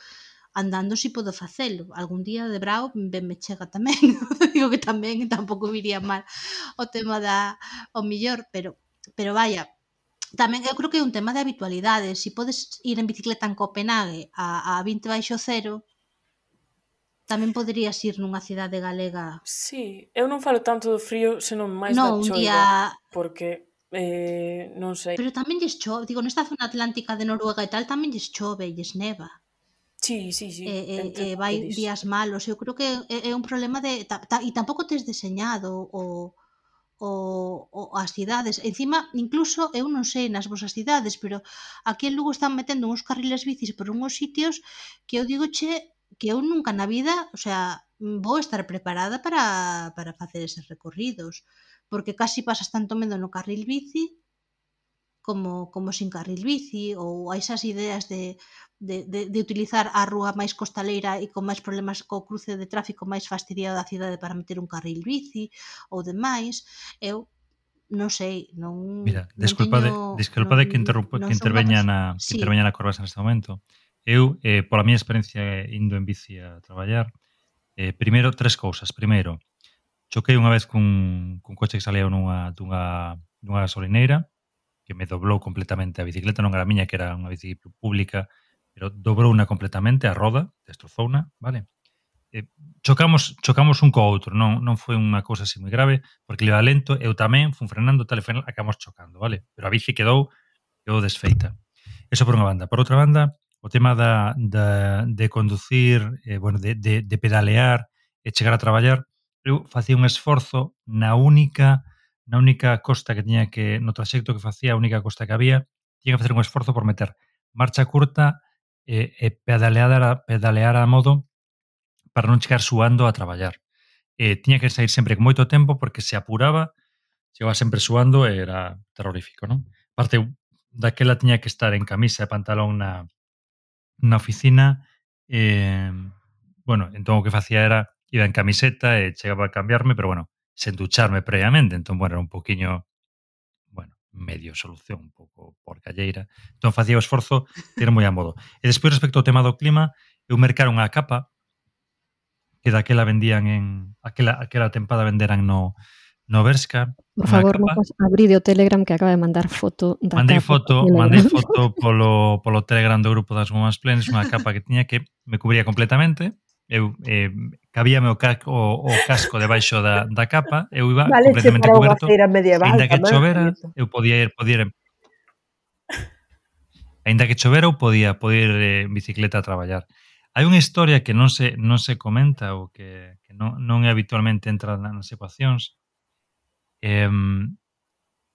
andando si podo facelo. Algún día de brao ben me chega tamén. Digo que tamén tampouco viría mal o tema da o millor, pero pero vaya, tamén eu creo que é un tema de habitualidade. Si podes ir en bicicleta en Copenhague a, a 20 baixo cero, tamén poderías ir nunha cidade galega. Sí, eu non falo tanto do frío, senón máis no, da choiva, día... porque eh, non sei. Pero tamén lles chove, digo, nesta zona atlántica de Noruega e tal, tamén lles chove, lles neva. Sí, sí, sí. E, e, e vai días malos. Eu creo que é, é un problema de... Ta, ta, e tampouco tes deseñado o, o, o as cidades. Encima, incluso, eu non sei nas vosas cidades, pero aquí en Lugo están metendo uns carriles bicis por unhos sitios que eu digo che que eu nunca na vida, o sea, vou estar preparada para, para facer eses recorridos, porque casi pasas tanto medo no carril bici como, como sin carril bici ou a esas ideas de, de, de, de utilizar a rúa máis costaleira e con máis problemas co cruce de tráfico máis fastidiado da cidade para meter un carril bici ou demais, eu non sei, non Mira, desculpade, non teño, desculpade non, que interrompo, non que interveña na sí. interveña na Corvasa neste momento. Eu, eh, pola miña experiencia indo en bici a traballar, eh, primeiro tres cousas. Primeiro, choquei unha vez cun, cun coche que salía nunha, dunha, dunha gasolineira que me doblou completamente a bicicleta, non era miña, que era unha bici pública, pero dobrouna completamente a roda, destrozouna, vale? Eh, chocamos chocamos un co outro, non non foi unha cousa así moi grave, porque iba lento, eu tamén fun frenando, tal e final acabamos chocando, vale? Pero a bici quedou quedou desfeita. Eso por unha banda. Por outra banda, o tema da, da, de conducir, eh, bueno, de, de, de pedalear e chegar a traballar, eu facía un esforzo na única na única costa que tiña que, no traxecto que facía, a única costa que había, tiña que facer un esforzo por meter marcha curta e, e pedalear, a, pedalear a modo para non chegar suando a traballar. E tiña que sair sempre con moito tempo porque se apuraba, chegaba sempre suando e era terrorífico, non? Parte daquela tiña que estar en camisa e pantalón na, na oficina e, bueno, entón o que facía era iba en camiseta e chegaba a cambiarme, pero bueno, sen ducharme previamente, entón, bueno, era un poquinho bueno, medio solución un pouco por calleira. Entón facía o esforzo de ir moi a modo. E despois respecto ao tema do clima, eu mercar unha capa que daquela vendían en aquela aquela tempada venderan no no Berska. Por favor, capa. non pois, abride o Telegram que acaba de mandar foto da Mandei capa foto, mandei foto polo polo Telegram do grupo das Gomas Plenes, unha capa que tiña que me cubría completamente, eu eh, cabíame o, ca o, o casco debaixo da, da capa, eu iba vale, completamente coberto, medieval, ainda que chovera, eu podía ir, podía ir Ainda que chovera, eu podía, podía ir eh, en bicicleta a traballar. Hai unha historia que non se, non se comenta ou que, que non, non é habitualmente entra nas ecuacións, eh,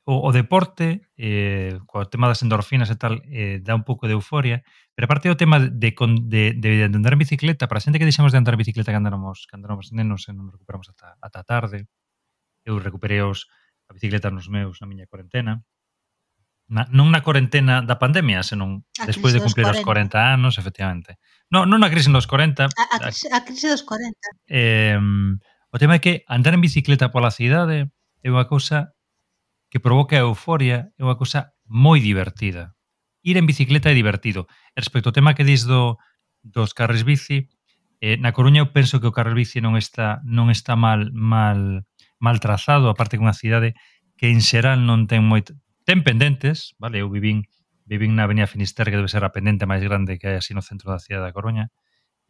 o, o deporte, eh, co tema das endorfinas e tal, eh, dá un pouco de euforia, pero aparte do tema de, con, de, de, de andar en bicicleta, para a xente que deixamos de andar en bicicleta que andáramos, que andáramos nenos e non nos recuperamos ata, ata tarde, eu recuperei os, a bicicleta nos meus na miña cuarentena, na, non na cuarentena da pandemia, senón a despois de cumplir 40. os 40 anos, efectivamente. No, non na crise dos 40. A, a, crise, a crise dos 40. Eh, o tema é que andar en bicicleta pola cidade é unha cousa que provoca a euforia é unha cousa moi divertida. Ir en bicicleta é divertido. E respecto ao tema que dis do, dos carres bici, eh, na Coruña eu penso que o carril bici non está non está mal mal mal trazado, aparte que unha cidade que en xeral non ten moi ten pendentes, vale, eu vivín vivín na Avenida Finisterre, que debe ser a pendente máis grande que hai así no centro da cidade da Coruña.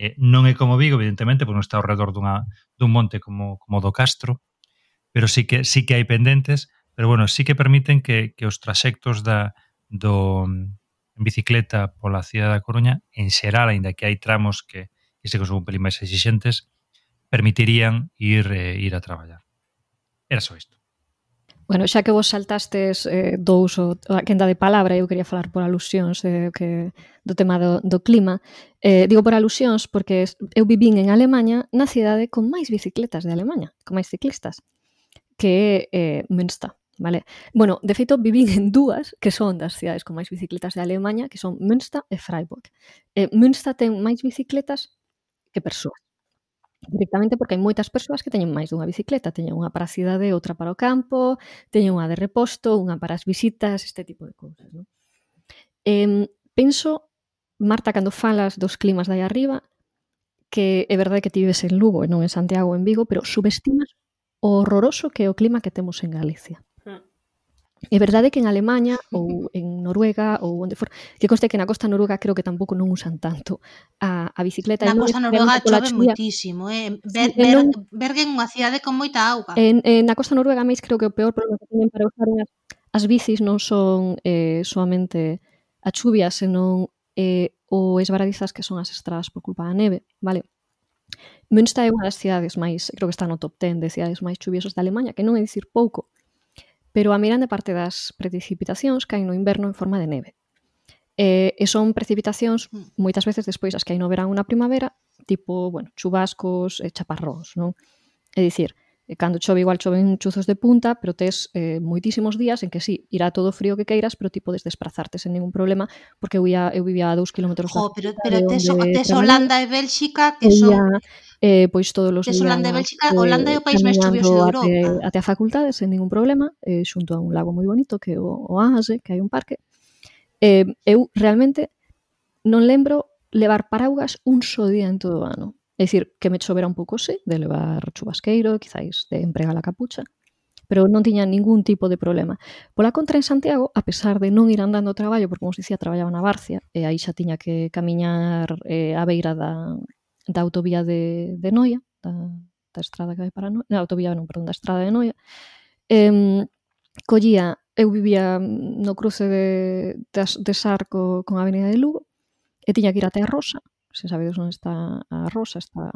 Eh, non é como Vigo, evidentemente, porque non está ao redor dunha, dun monte como, como do Castro, pero sí que sí que hai pendentes, pero bueno, sí que permiten que, que os traxectos da, do, mm, en bicicleta pola cidade da Coruña, en xeral, ainda que hai tramos que, que se son un pelín máis exixentes, permitirían ir eh, ir a traballar. Era só isto. Bueno, xa que vos saltastes eh, dous o a quenda de palabra, eu quería falar por alusións eh, que, do tema do, do clima. Eh, digo por alusións porque eu vivín en Alemanha na cidade con máis bicicletas de Alemanha, con máis ciclistas, que é eh, Münster. Vale? Bueno, de feito, vivín en dúas que son das cidades con máis bicicletas de Alemanha, que son Münster e Freiburg. Eh, Münster ten máis bicicletas que persoas. Directamente porque hai moitas persoas que teñen máis dunha bicicleta. Teñen unha para a cidade, outra para o campo, teñen unha de reposto, unha para as visitas, este tipo de cousas. Non? Eh, penso, Marta, cando falas dos climas dai arriba, que é verdade que ti vives en Lugo e non en Santiago en Vigo, pero subestimas o horroroso que é o clima que temos en Galicia. É verdade que en Alemanha ou en Noruega ou onde for, que conste que na costa noruega creo que tampouco non usan tanto a, a bicicleta. Na costa noruega chove moitísimo, eh? Ber, ber, non... Bergen unha cidade con moita auga. En, en, na costa noruega máis creo que o peor problema que teñen para usar as, as bicis non son eh, soamente a chuvia, senón eh, o esbaradizas que son as estradas por culpa da neve, vale? Münster é unha das cidades máis, creo que está no top 10 de cidades máis chuviosas da Alemanha, que non é dicir pouco, pero a meirande parte das precipitacións caen no inverno en forma de neve. E, e son precipitacións hmm. moitas veces despois as que hai no verán ou na primavera, tipo, bueno, chubascos e chaparróns, non? É dicir, E cando chove igual choven chuzos de punta, pero tes eh, moitísimos días en que sí, irá todo frío que queiras, pero ti podes desplazarte sen ningún problema, porque eu, ia, eu vivía a dous kilómetros Jo, pero, pero tes, tes Holanda e Bélxica que son... Ia, eh, pois todos os días... Holanda e Bélxica, eh, Holanda é o país máis chuvioso de Europa. Até, até a facultade, sen ningún problema, eh, xunto a un lago moi bonito, que é o, o Aase, que hai un parque. Eh, eu realmente non lembro levar paraugas un só día en todo o ano É dicir, que me chovera un pouco, sí, de levar chubasqueiro, quizáis de empregar a capucha, pero non tiña ningún tipo de problema. Pola contra, en Santiago, a pesar de non ir andando ao traballo, porque, como se dicía, traballaba na Barcia, e aí xa tiña que camiñar eh, a beira da, da autovía de, de Noia, da, da estrada que vai para Noia, na autovía, non, perdón, da estrada de Noia, eh, collía, eu vivía no cruce de, de, de Sarco con a Avenida de Lugo, e tiña que ir até a Rosa, se sabedes onde está a Rosa, está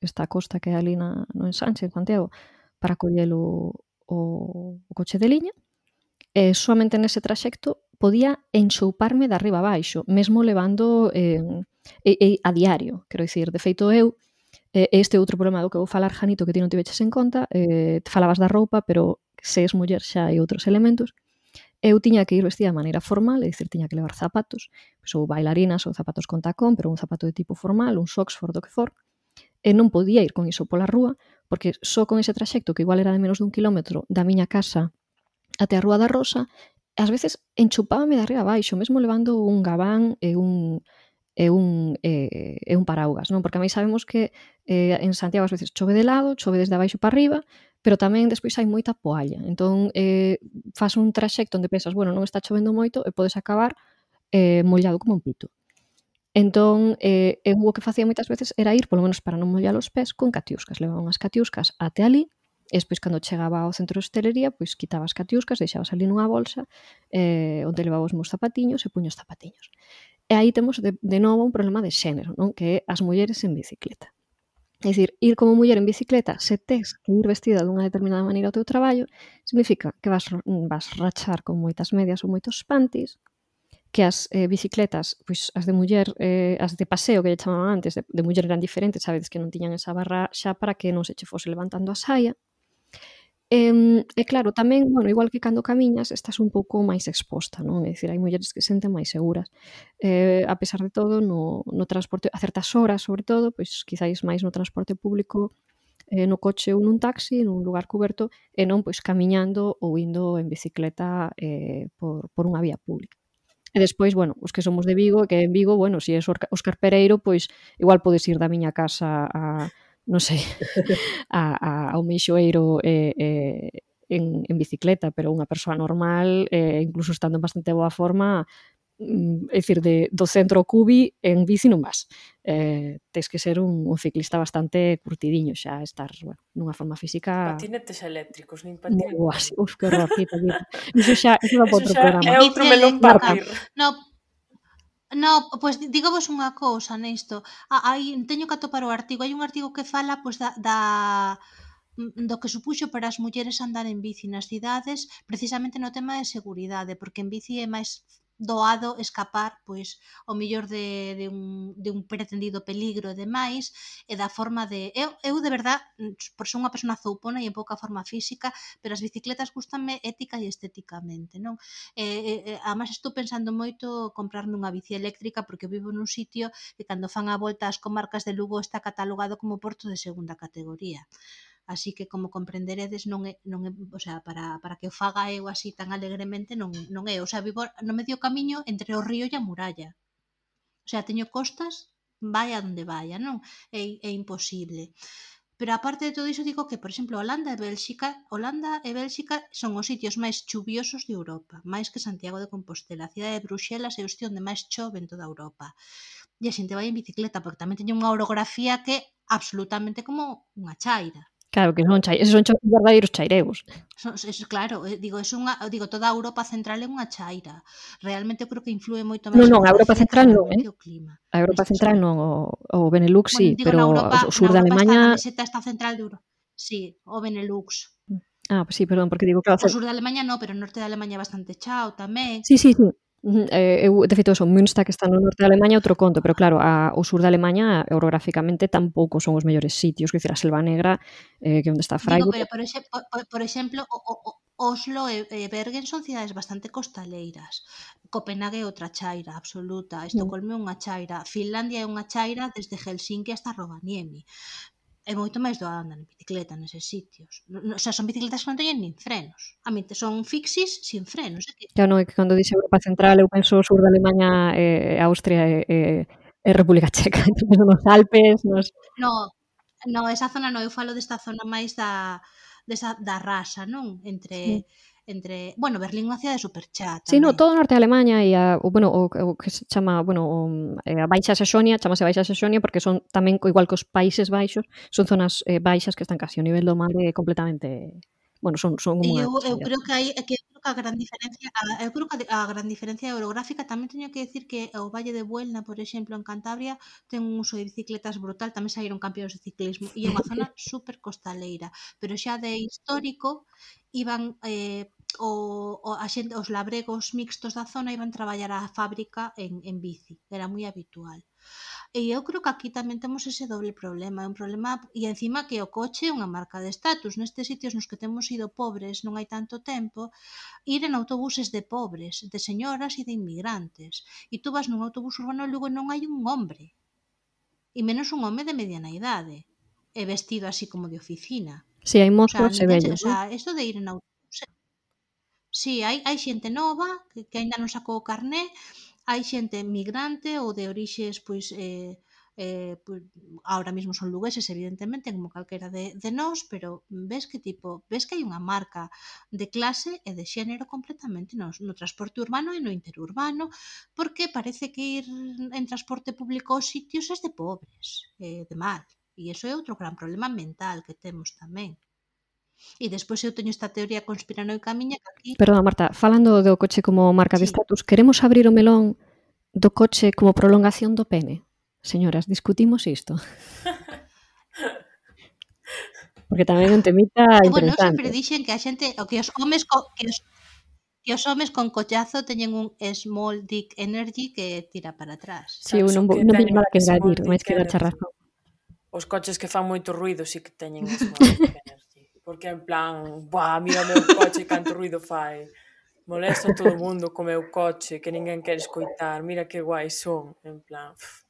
esta costa que é ali na, no ensanche en Santiago para coller o, o, o coche de liña e solamente nese traxecto podía enxouparme de arriba abaixo, mesmo levando eh, e, e, a diario, quero dicir, de feito eu eh, este outro problema do que vou falar, Janito, que ti non te veches en conta, eh, te falabas da roupa, pero se és muller xa hai outros elementos, eu tiña que ir vestida de maneira formal, é dicir, tiña que levar zapatos, pois, ou bailarinas ou zapatos con tacón, pero un zapato de tipo formal, un Oxford, do que for, e non podía ir con iso pola rúa, porque só con ese traxecto, que igual era de menos dun quilómetro da miña casa até a Rúa da Rosa, ás veces enchupábame de arriba abaixo, mesmo levando un gabán e un e un, e, e un paraugas, non? Porque a mí sabemos que eh, en Santiago ás veces chove de lado, chove desde abaixo para arriba, pero tamén despois hai moita poalla. Entón, eh, fas un traxecto onde pensas, bueno, non está chovendo moito e podes acabar eh, mollado como un pito. Entón, eh, eu o que facía moitas veces era ir, polo menos para non mollar os pés, con catiuscas. Levaba unhas catiuscas até ali, e despois cando chegaba ao centro de hostelería, pois quitaba as catiuscas, deixabas ali nunha bolsa, eh, onde levaba os meus zapatiños e puño os zapatiños. E aí temos de, de novo un problema de xénero, non? que é as mulleres en bicicleta. É dicir, ir como muller en bicicleta, se tes que ir vestida dunha determinada maneira ao teu traballo, significa que vas, vas rachar con moitas medias ou moitos panties, que as eh, bicicletas, pois as de muller, eh, as de paseo que lle chamaban antes, de, de muller eran diferentes, sabedes que non tiñan esa barra xa para que non se che fose levantando a saia, E, e claro, tamén, bueno, igual que cando camiñas, estás un pouco máis exposta, non? É dicir, hai mulleres que senten máis seguras. Eh, a pesar de todo, no, no transporte, a certas horas, sobre todo, pois quizáis máis no transporte público, eh, no coche ou nun taxi, nun lugar coberto, e non pois camiñando ou indo en bicicleta eh, por, por unha vía pública. E despois, bueno, os que somos de Vigo, que en Vigo, bueno, se si es Oscar Pereiro, pois igual podes ir da miña casa a, non sei, a, a, ao meixoeiro eh, eh, en, en bicicleta, pero unha persoa normal, eh, incluso estando en bastante boa forma, mm, é dicir, de, do centro cubi en bici non vas. Eh, tens que ser un, un ciclista bastante curtidiño xa, estar bueno, nunha forma física... Patinetes eléctricos, nin patinetes. Uf, que horror, quita, quita. Iso xa, iso va para outro programa. É outro melón partir. No, No, pois di- unha cousa nisto, hai teño que atopar o artigo, hai un artigo que fala pois da da mm, do que supuxo para as mulleres andar en bici nas cidades, precisamente no tema de seguridade, porque en bici é máis doado escapar pois o mellor de, de, un, de un pretendido peligro e demais e da forma de eu, eu de verdad por ser unha persona zoupona e en pouca forma física pero as bicicletas gustanme ética e estéticamente non? E, e, e además estou pensando moito comprarme unha bici eléctrica porque vivo nun sitio que cando fan a volta as comarcas de Lugo está catalogado como porto de segunda categoría así que como comprenderedes non é, non é, o sea, para, para que o faga eu así tan alegremente non, non é, o sea, vivo no medio camiño entre o río e a muralla. O sea, teño costas, vai a onde vaya, non? É, é imposible. Pero aparte de todo iso digo que, por exemplo, Holanda e Bélxica, Holanda e Bélxica son os sitios máis chuviosos de Europa, máis que Santiago de Compostela. A cidade de Bruxelas é o sitio onde máis chove en toda Europa. E a xente vai en bicicleta, porque tamén teñe unha orografía que é absolutamente como unha chaira. Claro, que son chai, esos son chos verdadeiros chairegos. Son, es, claro, eh, digo, es unha, digo, toda a Europa Central é unha chaira. Realmente eu creo que influe moito máis. Non, non, a Europa Central non, eh? O clima. A Europa Esto Central non, o, o Benelux bueno, sí, digo, pero Europa, o sur de Alemanha... Está, está central de Europa. Sí, o Benelux. Ah, pues sí, perdón, porque digo que... O sur de Alemanha no, pero o norte de Alemanha é bastante chao tamén. Sí, sí, sí. Eh, eu, de feito, son Münster, que está no norte de Alemanha, outro conto, pero claro, a, o sur de Alemanha, orográficamente, tampouco son os mellores sitios, que dicir, a Selva Negra, eh, que onde está Freiburg... Digo, pero, por, exe, por, por exemplo, o, o, Oslo e, e Bergen son cidades bastante costaleiras. Copenhague é outra chaira absoluta, mm. Estocolmo é unha chaira, Finlandia é unha chaira desde Helsinki hasta Rovaniemi é moito máis doado andar en bicicleta neses sitios. O sea, son bicicletas que non teñen nin frenos. A mí son fixis sin frenos. É que... Ya non, é que cando dixe Europa Central, eu penso o sur de Alemanha, eh, eh, Austria e eh, eh, República Checa. Entón, nos Alpes, nos... No, no, esa zona non, eu falo desta zona máis da, desa, da rasa, non? Entre... Sí entre, bueno, Berlín é unha cidade superchá tamén. Sí, no, todo o norte de Alemanha e a, ah, o, bueno, o, o que se chama, bueno, o, a Baixa Saxonia, chamase Baixa Saxonia porque son tamén igual que os Países Baixos, son zonas eh, baixas que están casi ao nivel do mar eh, completamente bueno, son son unha Eu, eu creo que hai que creo que a gran diferencia a, eu creo que a gran diferencia orográfica tamén teño que decir que eh, o Valle de Buelna, por exemplo, en Cantabria, ten un uso de bicicletas brutal, tamén saíron campeóns de ciclismo e é unha zona super costaleira, pero xa de histórico iban eh, o, o a xente, os labregos mixtos da zona iban traballar á fábrica en, en bici, era moi habitual. E eu creo que aquí tamén temos ese doble problema, é un problema e encima que o coche é unha marca de estatus, nestes sitios nos que temos ido pobres non hai tanto tempo, ir en autobuses de pobres, de señoras e de inmigrantes. E tú vas nun autobús urbano e logo non hai un hombre, e menos un home de mediana idade, e vestido así como de oficina. Si, hai mozgos o sea, e vellos. O sea, eh. isto de ir en autobús Sí, hai, hai xente nova que, que aínda non sacou o carné, hai xente migrante ou de orixes pois eh, eh, pois, ahora mesmo son lugueses evidentemente como calquera de, de nós pero ves que tipo ves que hai unha marca de clase e de xénero completamente no, no transporte urbano e no interurbano porque parece que ir en transporte público aos sitios é de pobres eh, de mal e iso é outro gran problema mental que temos tamén. E despois eu teño esta teoría conspiranoica miña que aquí... Perdona, Marta, falando do coche como marca sí. de status, queremos abrir o melón do coche como prolongación do pene? Señoras, discutimos isto. Porque tamén é un temita interesante. Bueno, sempre dixen que a xente, o que os homes co, que os, que os homes con collazo teñen un small dick energy que tira para atrás. Si, sí, eu non, que non teñen nada que engadir, máis que dar charrazo. Os coches que fan moito ruido si sí que teñen small dick energy porque en plan, buah, mira o meu coche canto ruido fai. Molesta todo o mundo co meu coche, que ninguén quere escoitar, mira que guai son, en plan... Pff.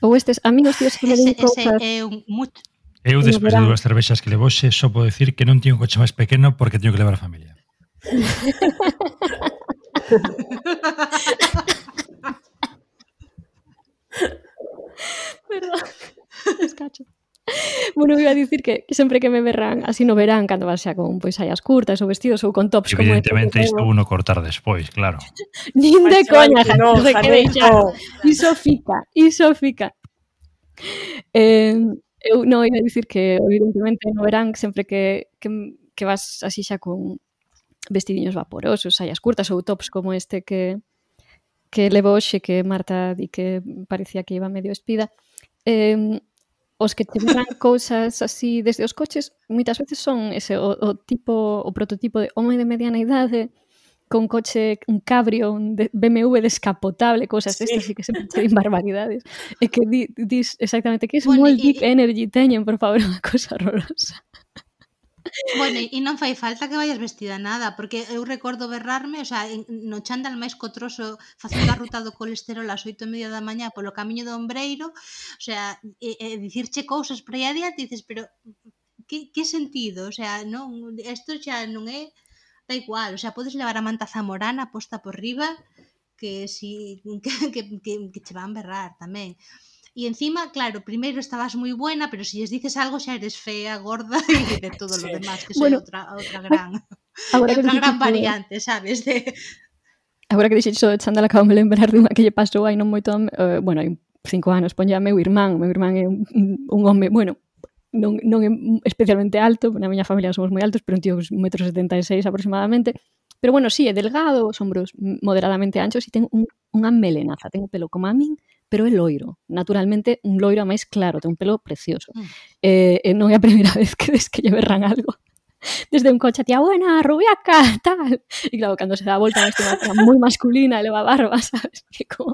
Ou estes amigos tíos que me den cousas... É un mucho. Eu, despois de dúas cervexas que levoxe, só podo dicir que non tiño un coche máis pequeno porque teño que levar a familia. Perdón, escacho. bueno, iba a dicir que sempre que me verán así no verán cando vas xa con pois saias curtas ou vestidos ou con tops Evidentemente como isto uno cortar despois, claro. Nin de coña, no, de que deixar. Iso fica, iso fica. Eh, eu non iba a dicir que evidentemente no verán sempre que, que, que vas así xa con vestidiños vaporosos, saias curtas ou tops como este que que levo hoxe que Marta di que parecía que iba medio espida. Eh, Os que te miran cousas así desde os coches, moitas veces son ese o, o tipo, o prototipo de home de mediana idade con coche, un cabrio, un de BMW descapotable, cousas sí. destas, e que sempre te din barbaridades. E que di, dis exactamente que es bueno, moi y... deep energy teñen, por favor, unha cosa horrorosa. Bueno, e non fai falta que vayas vestida nada, porque eu recordo berrarme, o sea, no chándal máis cotroso facendo a ruta do colesterol ás oito e media da mañá polo camiño do Ombreiro, o sea, e, e dicirche cousas por aí adiante, dices, pero que, que sentido? O sea, non, isto xa non é da igual, o sea, podes levar a manta zamorana posta por riba, que si que, que, que, que che van berrar tamén. E encima, claro, primeiro estabas moi buena, pero se si lles dices algo xa eres fea, gorda e de todo sí. lo demás, que bueno, outra, outra gran, agora outra gran variante, sabes, de... Agora que dixetes de chándal, acabo de lembrar dunha que lle pasou hai non moito, uh, eh, bueno, hai cinco anos, poña meu irmán, meu irmán é un, un home, bueno, non, non é especialmente alto, na miña familia somos moi altos, pero un tío 1,76 aproximadamente, pero bueno, sí, é delgado, os ombros moderadamente anchos e ten un, unha melenaza, ten o pelo como a min, pero é loiro. Naturalmente, un loiro máis claro, ten un pelo precioso. Mm. Eh, eh, non é a primeira vez que ves que lle berran algo desde un coche, tía buena, rubiaca, tal. E claro, cando se dá a volta, este moi masculina, leva barba, sabes? Que como...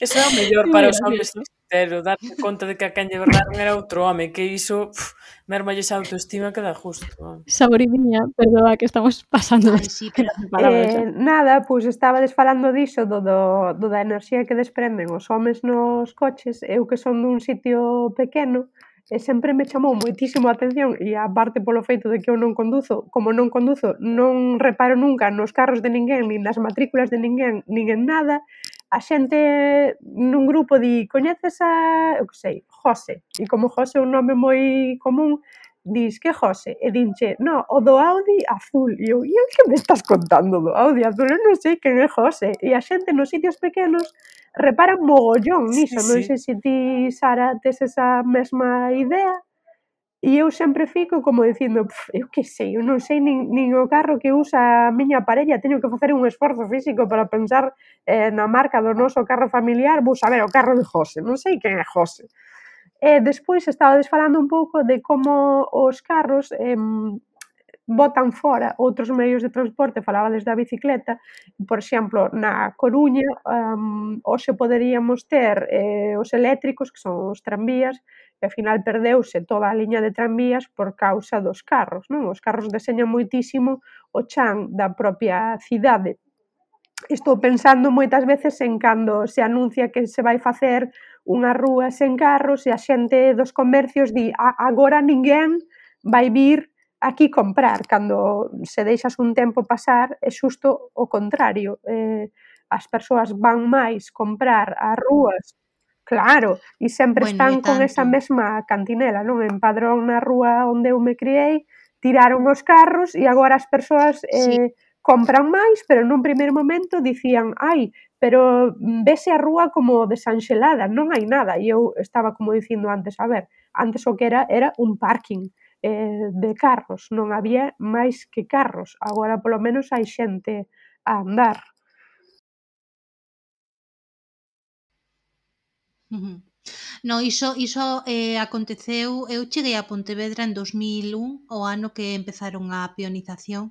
Eso é o mellor para os homens sinceros, darse conta de que a quen lle berraron era outro home, que iso merma esa autoestima que dá justo. Saboridinha, perdoa que estamos pasando. Ay, sí, pero... eh, nada, pois pues, estaba desfalando diso do, do, do da enerxía que desprenden os homes nos coches, eu que son dun sitio pequeno, e sempre me chamou moitísimo a atención e a parte polo feito de que eu non conduzo, como non conduzo, non reparo nunca nos carros de ninguén, nin nas matrículas de ninguén, nin en nada, a xente nun grupo di, coñeces a, eu que sei, José, e como José é un nome moi común, dis, que José? E dinche, no, o do Audi azul. E eu, e que me estás contando do Audi azul? Eu non sei quen é José. E a xente nos sitios pequenos repara mogollón niso. Sí, sí. Non sei se ti, Sara, tes esa mesma idea E eu sempre fico como dicindo, eu que sei, eu non sei nin, nin o carro que usa a miña parella, teño que facer un esforzo físico para pensar eh, na marca do noso carro familiar, vou saber o carro de José, non sei quen é José. E despois estabades falando un pouco de como os carros eh, botan fora outros medios de transporte, falabades da bicicleta, por exemplo, na Coruña, um, hoxe poderíamos ter eh, os eléctricos, que son os tranvías, e ao final perdeuse toda a liña de tranvías por causa dos carros, non? Os carros deseñan moitísimo o chan da propia cidade. Estou pensando moitas veces en cando se anuncia que se vai facer unha rúa sen carros e a xente dos comercios di agora ninguén vai vir aquí comprar cando se deixas un tempo pasar é xusto o contrario eh, as persoas van máis comprar ás rúas Claro, e sempre bueno, están con esa mesma cantinela, non? En Padrón, na rúa onde eu me criei, tiraron os carros e agora as persoas eh, sí. compran máis, pero nun primeiro momento dicían, ai, pero mm, vese a rúa como desanxelada, non hai nada. E eu estaba como dicindo antes, a ver, antes o que era era un parking eh, de carros, non había máis que carros, agora polo menos hai xente a andar. Uh -huh. No, iso, iso eh, aconteceu, eu cheguei a Pontevedra en 2001, o ano que empezaron a pionización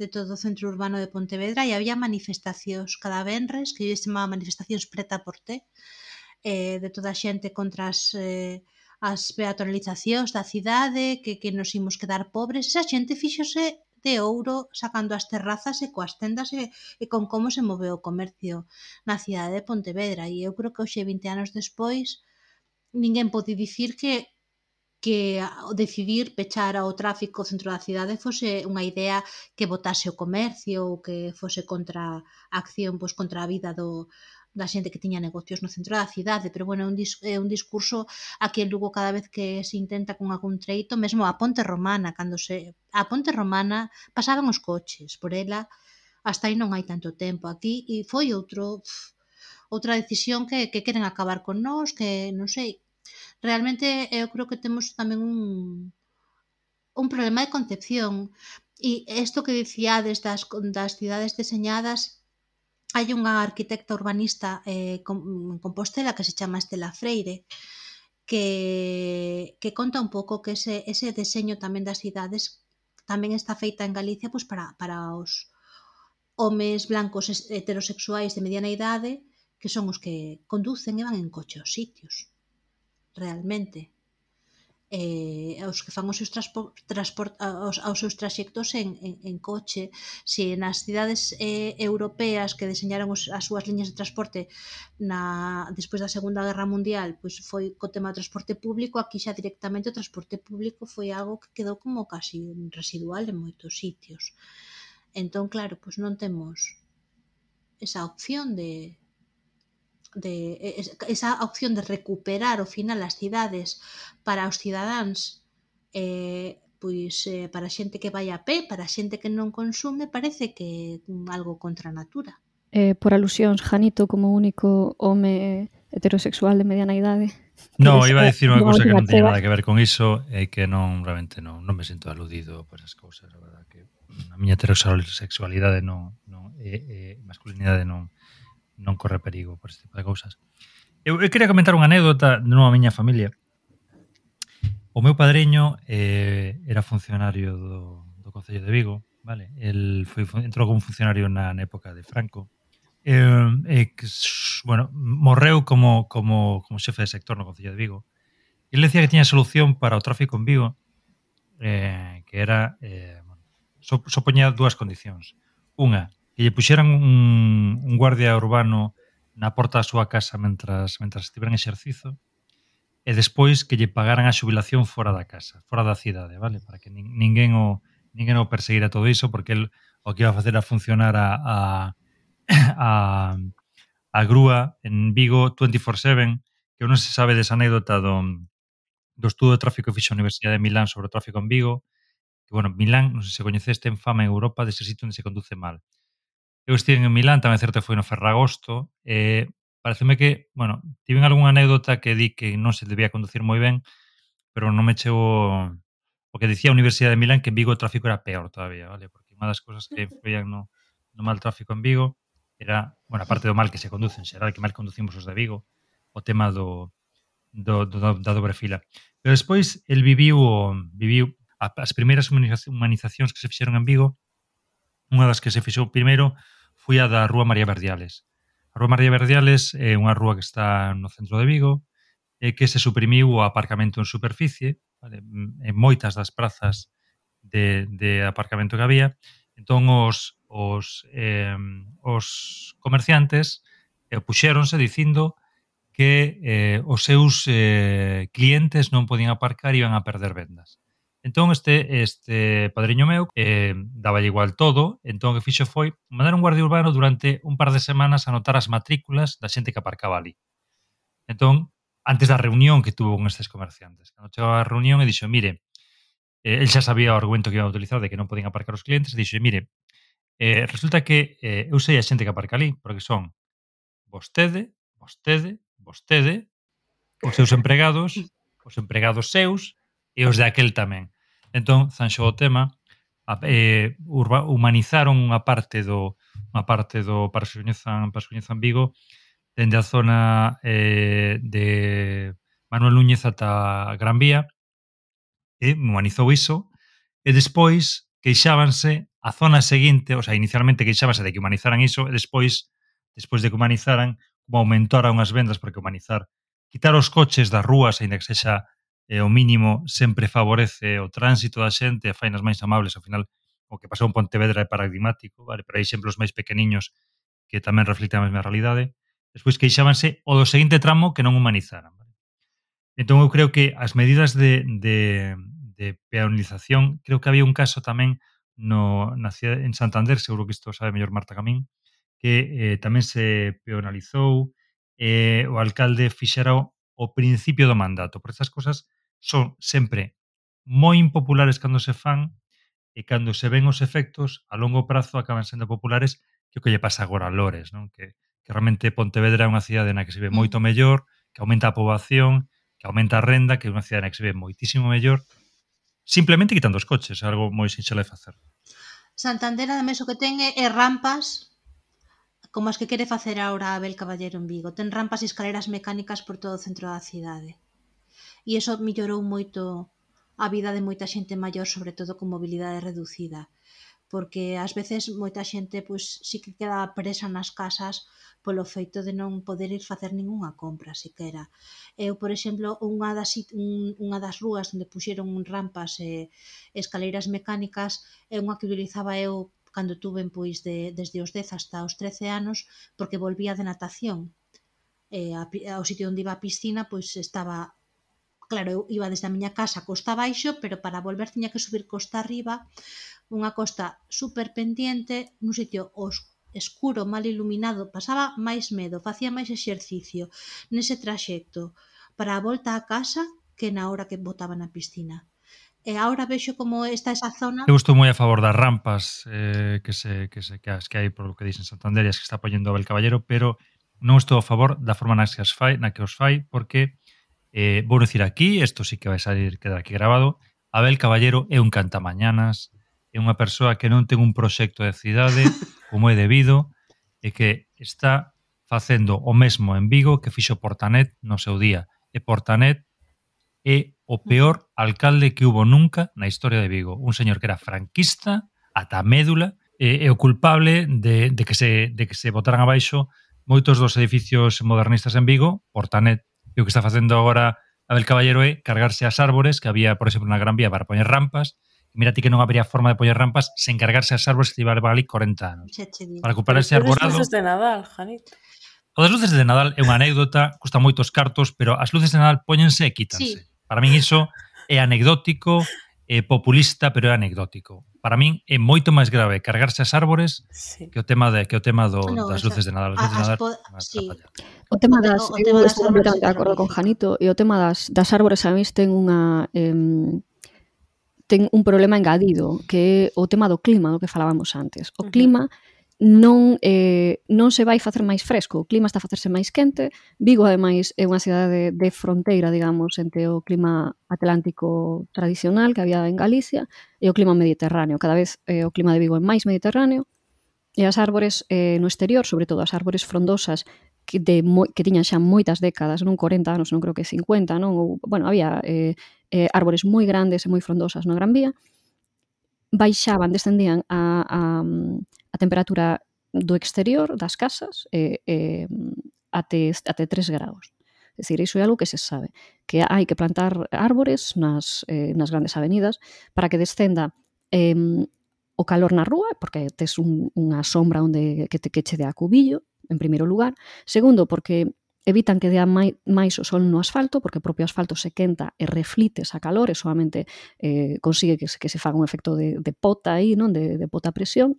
de todo o centro urbano de Pontevedra e había manifestacións cada venres, que eu chamaba manifestacións preta por té, eh, de toda a xente contra as, eh, as peatonalizacións da cidade, que, que nos imos quedar pobres, esa xente fíxose de ouro sacando as terrazas e coas tendas e, e con como se moveu o comercio na cidade de Pontevedra. E eu creo que hoxe 20 anos despois ninguén pode dicir que que decidir pechar ao tráfico centro da cidade fose unha idea que botase o comercio ou que fose contra a acción pois, contra a vida do, da xente que tiña negocios no centro da cidade, pero bueno, é un, dis, é un discurso a que Lugo cada vez que se intenta con algún treito, mesmo a Ponte Romana, cando se a Ponte Romana pasaban os coches por ela, hasta aí non hai tanto tempo aquí e foi outro outra decisión que, que queren acabar con nós, que non sei, realmente eu creo que temos tamén un un problema de concepción e isto que dicía das, das cidades deseñadas hai unha arquitecta urbanista eh, en mm, compostela que se chama Estela Freire que, que conta un pouco que ese, ese deseño tamén das cidades tamén está feita en Galicia pois, para, para os homes blancos heterosexuais de mediana idade que son os que conducen e van en coche aos sitios realmente eh, aos que fan os seus transport, transport aos, aos seus traxectos en, en, en coche. Se nas cidades eh, europeas que deseñaron os, as súas liñas de transporte na, despois da Segunda Guerra Mundial pois foi co tema do transporte público aquí xa directamente o transporte público foi algo que quedou como casi residual en moitos sitios. Entón claro, pois non temos esa opción de, de esa opción de recuperar ao final as cidades para os cidadáns eh, pois eh, para xente que vai a pé, para a xente que non consume, parece que algo contra a natura. Eh, por alusións, Janito como único home eh, heterosexual de mediana idade. No, iba a eh, decir unha cousa que non teña nada que ver con iso e que non, realmente non, non me sinto aludido por esas cousas, a verdad que a miña heterosexualidade non, non, e, e masculinidade non, non corre perigo por este tipo de cousas. Eu, eu quería comentar unha anécdota de nova miña familia. O meu padriño eh, era funcionario do, do Concello de Vigo, vale? El foi, entrou como funcionario na, na época de Franco. Eh, eh, bueno, morreu como, como, como xefe de sector no Concello de Vigo. Ele decía que tiña solución para o tráfico en Vigo, eh, que era... Eh, bueno, so, so poñía dúas condicións. Unha, que lle puxeran un, un guardia urbano na porta da súa casa mentras, mentras estiveran exercizo e despois que lle pagaran a xubilación fora da casa, fora da cidade, vale? Para que nin, ninguén o ninguén o perseguira todo iso porque el o que iba a facer a funcionar a a a, a grúa en Vigo 24/7, que non se sabe desa anécdota do do estudo de tráfico que fixo a Universidade de Milán sobre o tráfico en Vigo, que, bueno, Milán, non sei se coñeceste, en fama en Europa dese sitio onde se conduce mal. Eu estive en Milán, tamén certo foi no Ferragosto, e pareceme que, bueno, tiven algunha anécdota que di que non se debía conducir moi ben, pero non me chegou o que dicía a Universidade de Milán que en Vigo o tráfico era peor todavía, vale? Porque unha das cousas que influían no, no mal tráfico en Vigo era, bueno, aparte do mal que se conduce en xeral, que mal conducimos os de Vigo, o tema do, do, do da dobre fila. Pero despois el viviu, viviu as primeiras humanizacións que se fixeron en Vigo, unha das que se fixou primeiro fui a da Rúa María Verdiales. A Rúa María Verdiales é unha rúa que está no centro de Vigo e que se suprimiu o aparcamento en superficie vale, en moitas das prazas de, de aparcamento que había. Entón, os, os, eh, os comerciantes eh, puxéronse dicindo que eh, os seus eh, clientes non podían aparcar e iban a perder vendas. Entón este este padriño meu eh, daba igual todo, entón o que fixo foi mandar un guardia urbano durante un par de semanas a anotar as matrículas da xente que aparcaba ali. Entón, antes da reunión que tuvo con estes comerciantes. Cando chegou a reunión e dixo, mire, eh, el xa sabía o argumento que iba a utilizar de que non podían aparcar os clientes, e dixo, mire, eh, resulta que eh, eu sei a xente que aparca ali, porque son vostede, vostede, vostede, os seus empregados, os empregados seus e os de aquel tamén. Entón, Sanxo o tema, a, eh, urba, humanizaron unha parte do unha parte do Parxuñezan, Parxuñezan Vigo dende a zona eh, de Manuel Núñez ata Gran Vía e humanizou iso e despois queixábanse a zona seguinte, o sea, inicialmente queixábanse de que humanizaran iso e despois despois de que humanizaran como aumentaran as vendas porque humanizar quitar os coches das rúas, aínda que sexa e o mínimo sempre favorece o tránsito da xente, a fainas máis amables, ao final o que pasou en Pontevedra é paradigmático, vale? pero hai exemplos máis pequeniños que tamén reflicten a mesma realidade. Despois queixábanse o do seguinte tramo que non humanizaran. Vale? Entón eu creo que as medidas de, de, de peonización, creo que había un caso tamén no, na cidade, en Santander, seguro que isto sabe mellor Marta Camín, que eh, tamén se peonalizou, eh, o alcalde fixera o, o principio do mandato. Por estas cosas son sempre moi impopulares cando se fan e cando se ven os efectos a longo prazo acaban sendo populares que o que lle pasa agora a Lores, non? Que, que realmente Pontevedra é unha cidade na que se ve mm. moito mellor, que aumenta a poboación, que aumenta a renda, que é unha cidade na que se ve moitísimo mellor, simplemente quitando os coches, algo moi sinxelo de facer. Santander ademais o que ten é, é rampas como as que quere facer agora Abel Caballero en Vigo. Ten rampas e escaleras mecánicas por todo o centro da cidade e eso millorou moito a vida de moita xente maior, sobre todo con mobilidade reducida, porque ás veces moita xente pois si que queda presa nas casas polo feito de non poder ir facer ningunha compra sequera. Eu, por exemplo, unha das, unha das rúas onde puxeron rampas e escaleiras mecánicas é unha que utilizaba eu cando tuve pois de, desde os 10 hasta os 13 anos porque volvía de natación e a, ao sitio onde iba a piscina pois estaba claro, eu iba desde a miña casa costa abaixo, pero para volver tiña que subir costa arriba, unha costa super pendiente, nun sitio oscuro escuro, mal iluminado, pasaba máis medo, facía máis exercicio nese traxecto para a volta a casa que na hora que botaba na piscina. E agora vexo como está esa zona... Eu estou moi a favor das rampas eh, que se que se que, as que hai por lo que dicen Santander e as que está poñendo Abel Caballero, pero non estou a favor da forma na que as fai, na que os fai porque Eh, vou dicir aquí, isto sí que vai salir quedar aquí grabado, Abel Caballero é un cantamañanas, é unha persoa que non ten un proxecto de cidade como é debido e que está facendo o mesmo en Vigo que fixo Portanet no seu día. E Portanet é o peor alcalde que hubo nunca na historia de Vigo. Un señor que era franquista, ata médula, e, e o culpable de, de, que se, de que se botaran abaixo moitos dos edificios modernistas en Vigo, Portanet E o que está facendo agora Abel Caballero é cargarse as árbores que había, por exemplo, na Gran Vía para poñer rampas. Mira ti que non habería forma de poñer rampas sen cargarse as árbores que llevaba ali 40 anos. Para recuperar ese arborado... Luces de Nadal, Janito. O das luces de Nadal é unha anécdota, custa moitos cartos, pero as luces de Nadal póñense e quítanse. Sí. Para min iso é anecdótico, é populista, pero é anecdótico para min é moito máis grave cargarse as árbores sí. que o tema de que o tema do, ah, no, das luces de Nadal, luces de Nadal. Sí. O tema das, o, o tema das árbores, de acordo con Janito, e o tema das, das árbores a mí ten unha eh, ten un problema engadido, que é o tema do clima, do que falábamos antes. O uh -huh. clima non, eh, non se vai facer máis fresco, o clima está a facerse máis quente, Vigo ademais é unha cidade de, de fronteira, digamos, entre o clima atlántico tradicional que había en Galicia e o clima mediterráneo, cada vez eh, o clima de Vigo é máis mediterráneo, e as árbores eh, no exterior, sobre todo as árbores frondosas que, de, moi, que tiñan xa moitas décadas, non 40 anos, non creo que 50, non? Ou, bueno, había eh, eh, árbores moi grandes e moi frondosas na Gran Vía, baixaban, descendían a, a, a temperatura do exterior das casas e, eh, até, até 3 graus. É dicir, iso é algo que se sabe, que hai que plantar árbores nas, eh, nas grandes avenidas para que descenda eh, o calor na rúa, porque tes un, unha sombra onde que te que che dea cubillo, en primeiro lugar. Segundo, porque evitan que dea máis o sol no asfalto, porque o propio asfalto se quenta e reflite esa calor, e solamente eh, consigue que se, que se faga un efecto de, de pota aí, non? De, de pota presión,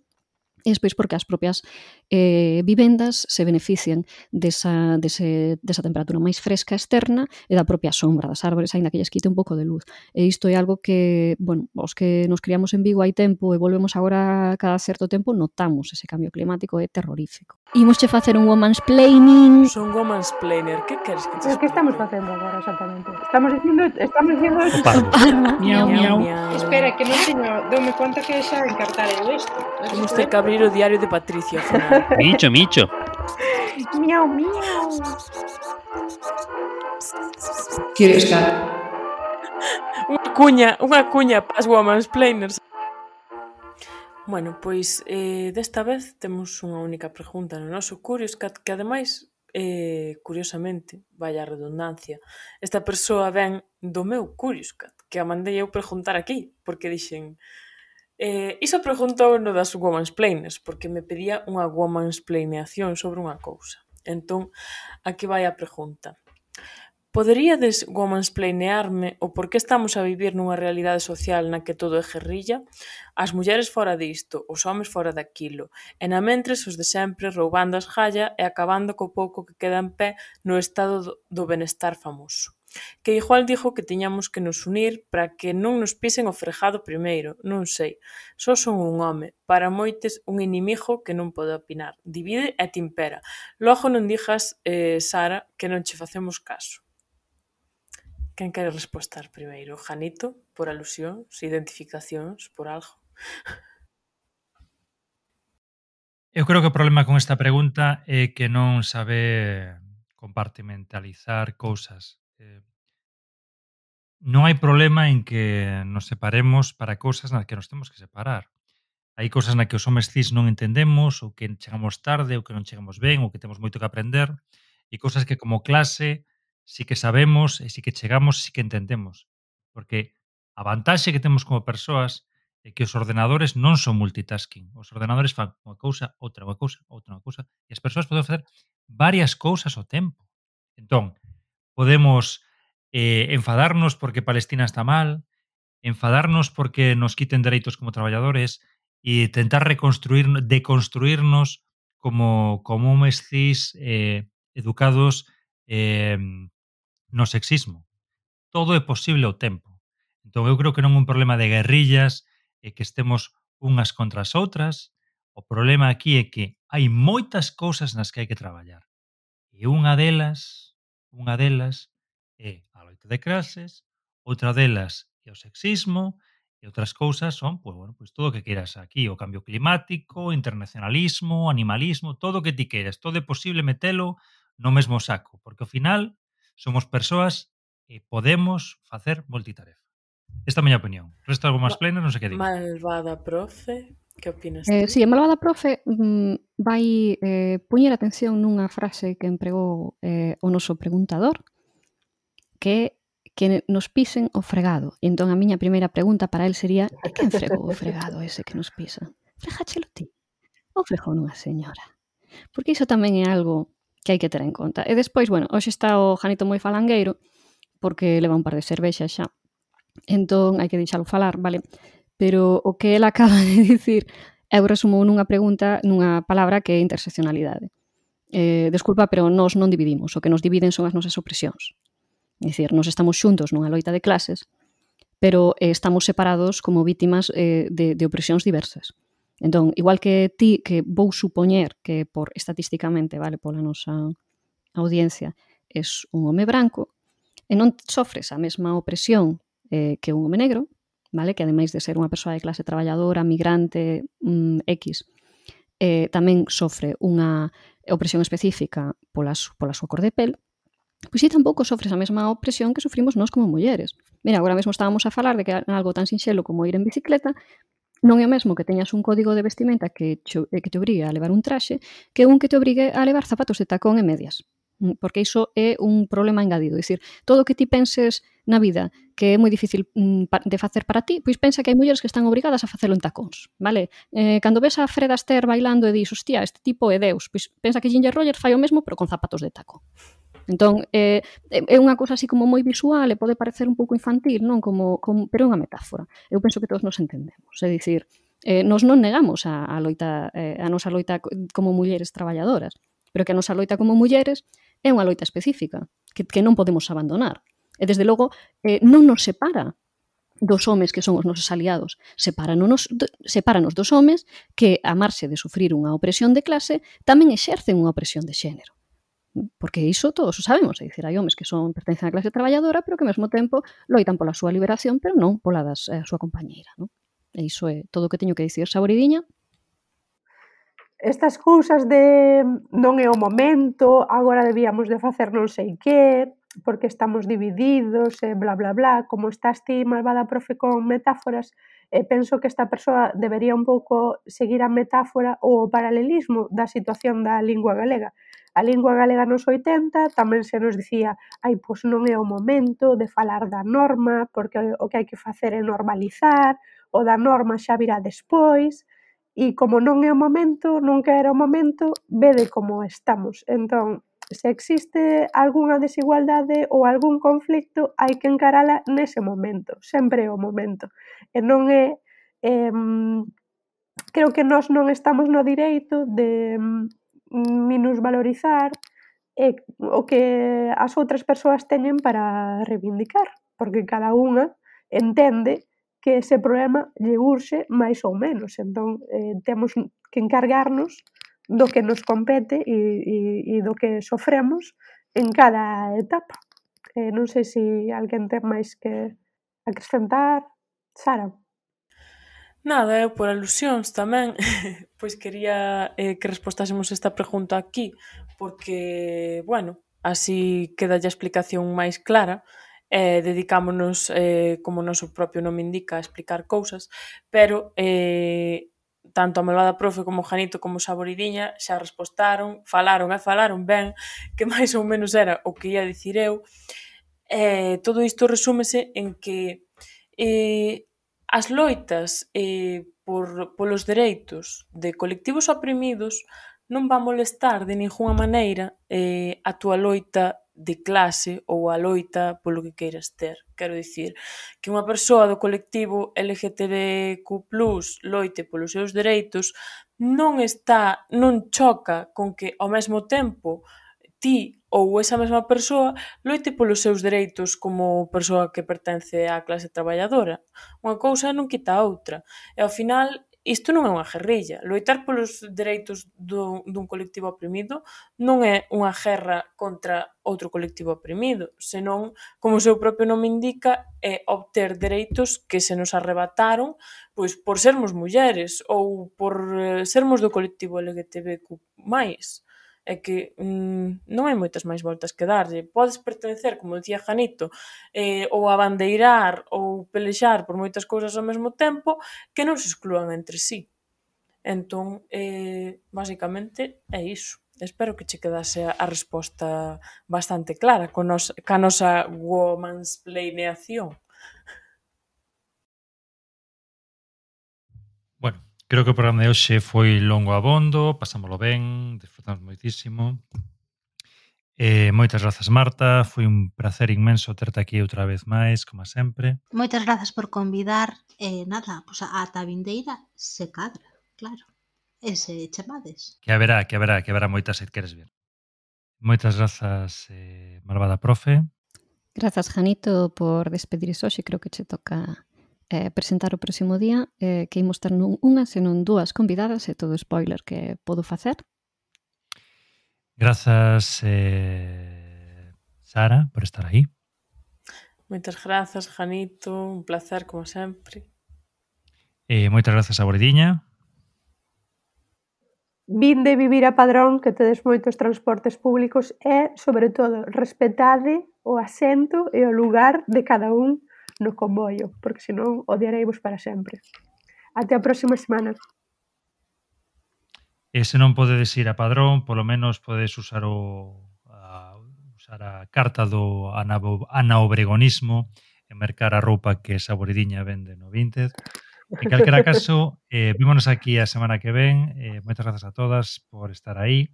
e despois porque as propias eh, vivendas se benefician desa, dese, desa temperatura máis fresca externa e da propia sombra das árbores, aínda que lles quite un pouco de luz. E isto é algo que, bueno, os que nos criamos en Vigo hai tempo e volvemos agora cada certo tempo, notamos ese cambio climático é terrorífico. Imos che facer un woman's planning. Son woman's planner, que queres que te que estamos facendo agora exactamente? Estamos dicindo, estamos dicindo ah, miau, miau. Espera, que non teño, dome conta que xa encartar eu isto. Temos que abrir o diario de Patricia final. Micho, Micho. Miau, miau. Quero estar. Unha cuña, unha cuña para as woman's planers. Bueno, pois eh, desta vez temos unha única pregunta no noso Curious Cat que ademais, eh, curiosamente, vaya redundancia, esta persoa ven do meu Curious Cat que a mandei eu preguntar aquí, porque dixen Eh, iso preguntou no das womansplainers, porque me pedía unha womansplaineación sobre unha cousa. Entón, aquí vai a pregunta. Poderíades womansplainearme o por que estamos a vivir nunha realidade social na que todo é guerrilla? As mulleres fora disto, os homes fora daquilo, e na mentres os de sempre roubando as jalla e acabando co pouco que queda en pé no estado do benestar famoso. Que igual digo que tiñamos que nos unir para que non nos pisen o fregado primeiro, non sei. Só son un home, para moites un inimigo que non pode opinar, divide e timpera. Logo non dixas, eh, Sara, que non che facemos caso. Quen quere respostar primeiro? Janito, por alusións, identificacións, por algo? Eu creo que o problema con esta pregunta é que non sabe compartimentalizar cousas. Eh, non hai problema en que nos separemos para cousas nas que nos temos que separar. Hai cousas na que os homes cis non entendemos, ou que chegamos tarde, ou que non chegamos ben, ou que temos moito que aprender, e cousas que como clase sí si que sabemos, e sí si que chegamos, sí si que entendemos. Porque a vantaxe que temos como persoas é que os ordenadores non son multitasking. Os ordenadores fan unha cousa, outra, unha cousa, outra, unha cousa, e as persoas poden facer varias cousas ao tempo. Entón, podemos eh, enfadarnos porque Palestina está mal, enfadarnos porque nos quiten derechos como trabajadores y intentar reconstruir, deconstruirnos como, como un cis eh, educados eh, no sexismo. Todo é posible ao tempo. Entón, eu creo que non é un problema de guerrillas e que estemos unhas contra as outras. O problema aquí é que hai moitas cousas nas que hai que traballar. E unha delas Unha delas é a loita de clases, outra delas é o sexismo, e outras cousas son, pois, bueno, pois todo o que queiras aquí, o cambio climático, internacionalismo, animalismo, todo o que ti queiras, todo é posible metelo no mesmo saco, porque ao final somos persoas e podemos facer multitarefa. Esta é a miña opinión. Resta algo máis pleno, non sei que digo. Malvada profe. Que opinas? Ti? Eh, si, sí, a malvada profe mm, vai eh, puñer atención nunha frase que empregou eh, o noso preguntador que que nos pisen o fregado. E entón a miña primeira pregunta para el sería e quen fregou o fregado ese que nos pisa? Fregachelo ti. Ou fregou nunha señora? Porque iso tamén é algo que hai que ter en conta. E despois, bueno, hoxe está o Janito moi falangueiro porque leva un par de cervexas xa. Entón hai que deixalo falar, vale? Pero o que ela acaba de dicir eu resumo nunha pregunta, nunha palabra que é interseccionalidade. Eh, desculpa, pero nós non dividimos. O que nos dividen son as nosas opresións. É dicir, nós estamos xuntos nunha loita de clases, pero eh, estamos separados como vítimas eh, de, de opresións diversas. Entón, igual que ti, que vou supoñer que por estatísticamente, vale, pola nosa audiencia, es un home branco, e non sofres a mesma opresión eh, que un home negro, vale? Que ademais de ser unha persoa de clase traballadora, migrante, mm, X, eh, tamén sofre unha opresión específica pola, su, pola súa cor de pel, pois si tampouco sofres a mesma opresión que sufrimos nós como mulleres. Mira, agora mesmo estábamos a falar de que algo tan sinxelo como ir en bicicleta non é o mesmo que teñas un código de vestimenta que, cho, eh, que te obrigue a levar un traxe que un que te obrigue a levar zapatos de tacón e medias. Mm, porque iso é un problema engadido. Dicir, todo o que ti penses na vida que é moi difícil mm, de facer para ti, pois pensa que hai mulleres que están obrigadas a facelo en tacóns, vale? Eh, cando ves a Fred Astaire bailando e dis, hostia, este tipo é deus, pois pensa que Ginger Rogers fai o mesmo pero con zapatos de taco. Entón, eh, é unha cousa así como moi visual e pode parecer un pouco infantil, non? Como, como, pero é unha metáfora. Eu penso que todos nos entendemos. É dicir, eh, nos non negamos a, a, loita, eh, a nosa loita como mulleres traballadoras, pero que a nosa loita como mulleres é unha loita específica que, que non podemos abandonar. E, desde logo, eh, non nos separa dos homes que son os nosos aliados. Sepáranos, sepáranos dos homes que, a marxe de sufrir unha opresión de clase, tamén exercen unha opresión de xénero. Porque iso todos o sabemos, é dicir, hai homes que son pertencen á clase traballadora, pero que ao mesmo tempo loitan pola súa liberación, pero non pola da eh, súa compañeira. Non? E iso é todo o que teño que dicir, Saboridiña estas cousas de non é o momento, agora debíamos de facer non sei que, porque estamos divididos, e bla, bla, bla, como estás ti, malvada profe, con metáforas, e penso que esta persoa debería un pouco seguir a metáfora ou o paralelismo da situación da lingua galega. A lingua galega nos 80 tamén se nos dicía ai, pois non é o momento de falar da norma, porque o que hai que facer é normalizar, o da norma xa virá despois, e como non é o momento, nunca era o momento, vede como estamos. Entón, se existe algunha desigualdade ou algún conflicto, hai que encarala nese momento, sempre é o momento. E non é eh, creo que nós non estamos no direito de minusvalorizar eh, o que as outras persoas teñen para reivindicar, porque cada unha entende que ese problema lle urxe máis ou menos. Entón, eh, temos que encargarnos do que nos compete e, e, e do que sofremos en cada etapa. Eh, non sei se alguén ten máis que acrescentar. Sara. Nada, eu por alusións tamén, pois quería eh, que respostásemos esta pregunta aquí, porque, bueno, así queda a explicación máis clara eh, dedicámonos, eh, como o noso propio nome indica, a explicar cousas, pero eh, tanto a malvada profe como Janito como Saboridiña xa respostaron, falaron e falaron ben, que máis ou menos era o que ia dicir eu. Eh, todo isto resúmese en que eh, as loitas eh, por, polos dereitos de colectivos oprimidos non va a molestar de ningunha maneira eh, a túa loita de clase ou a loita polo que queiras ter. Quero dicir, que unha persoa do colectivo LGTBQ+, loite polos seus dereitos, non está, non choca con que ao mesmo tempo ti ou esa mesma persoa loite polos seus dereitos como persoa que pertence á clase traballadora. Unha cousa non quita a outra. E ao final isto non é unha guerrilla. Loitar polos dereitos do, dun colectivo oprimido non é unha guerra contra outro colectivo oprimido, senón, como o seu propio nome indica, é obter dereitos que se nos arrebataron pois por sermos mulleres ou por eh, sermos do colectivo LGTBQ+ é que mm, non hai moitas máis voltas que darlle. Podes pertencer, como dicía Janito, eh, ou abandeirar ou pelexar por moitas cousas ao mesmo tempo que non se exclúan entre sí. Entón, eh, basicamente, é iso. Espero que che quedase a resposta bastante clara con nos, ca nosa woman's planeación. Creo que o programa de hoxe foi longo abondo, pasámoslo ben, disfrutamos moitísimo. Eh, moitas grazas, Marta. Foi un placer inmenso terte aquí outra vez máis, como sempre. Moitas grazas por convidar. Eh, nada, pues a Tavindeira se cadra, claro. E se chamades. Que haberá, que haberá, que haberá moitas se queres ver. Moitas grazas, eh, malvada profe. Grazas, Janito, por despedir hoxe. Creo que che toca eh, presentar o próximo día eh, que imos ter non unha, senón dúas convidadas e todo spoiler que podo facer. Grazas, eh, Sara, por estar aí. Moitas grazas, Janito. Un placer, como sempre. Eh, moitas grazas a Bordiña. Vin de vivir a Padrón, que tedes moitos transportes públicos e, sobre todo, respetade o asento e o lugar de cada un no comboio, porque senón odiareivos para sempre. Até a próxima semana. E se non podedes ir a Padrón, polo menos podes usar o a, usar a carta do anaobregonismo e mercar a roupa que saboridiña vende no Vinted. En calquera caso, eh, vímonos aquí a semana que ven. Eh, moitas grazas a todas por estar aí.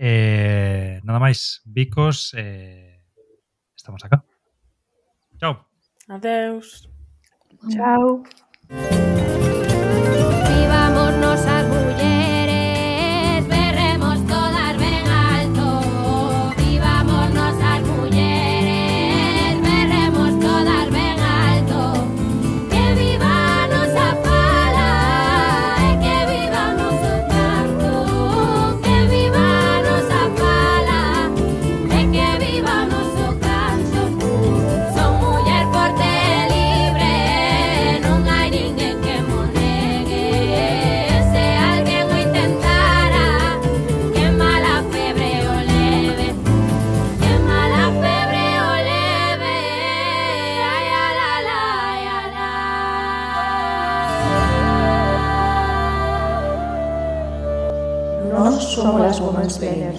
Eh, nada máis, bicos, eh, estamos acá. Chao. Adeus. Tchau. Spain.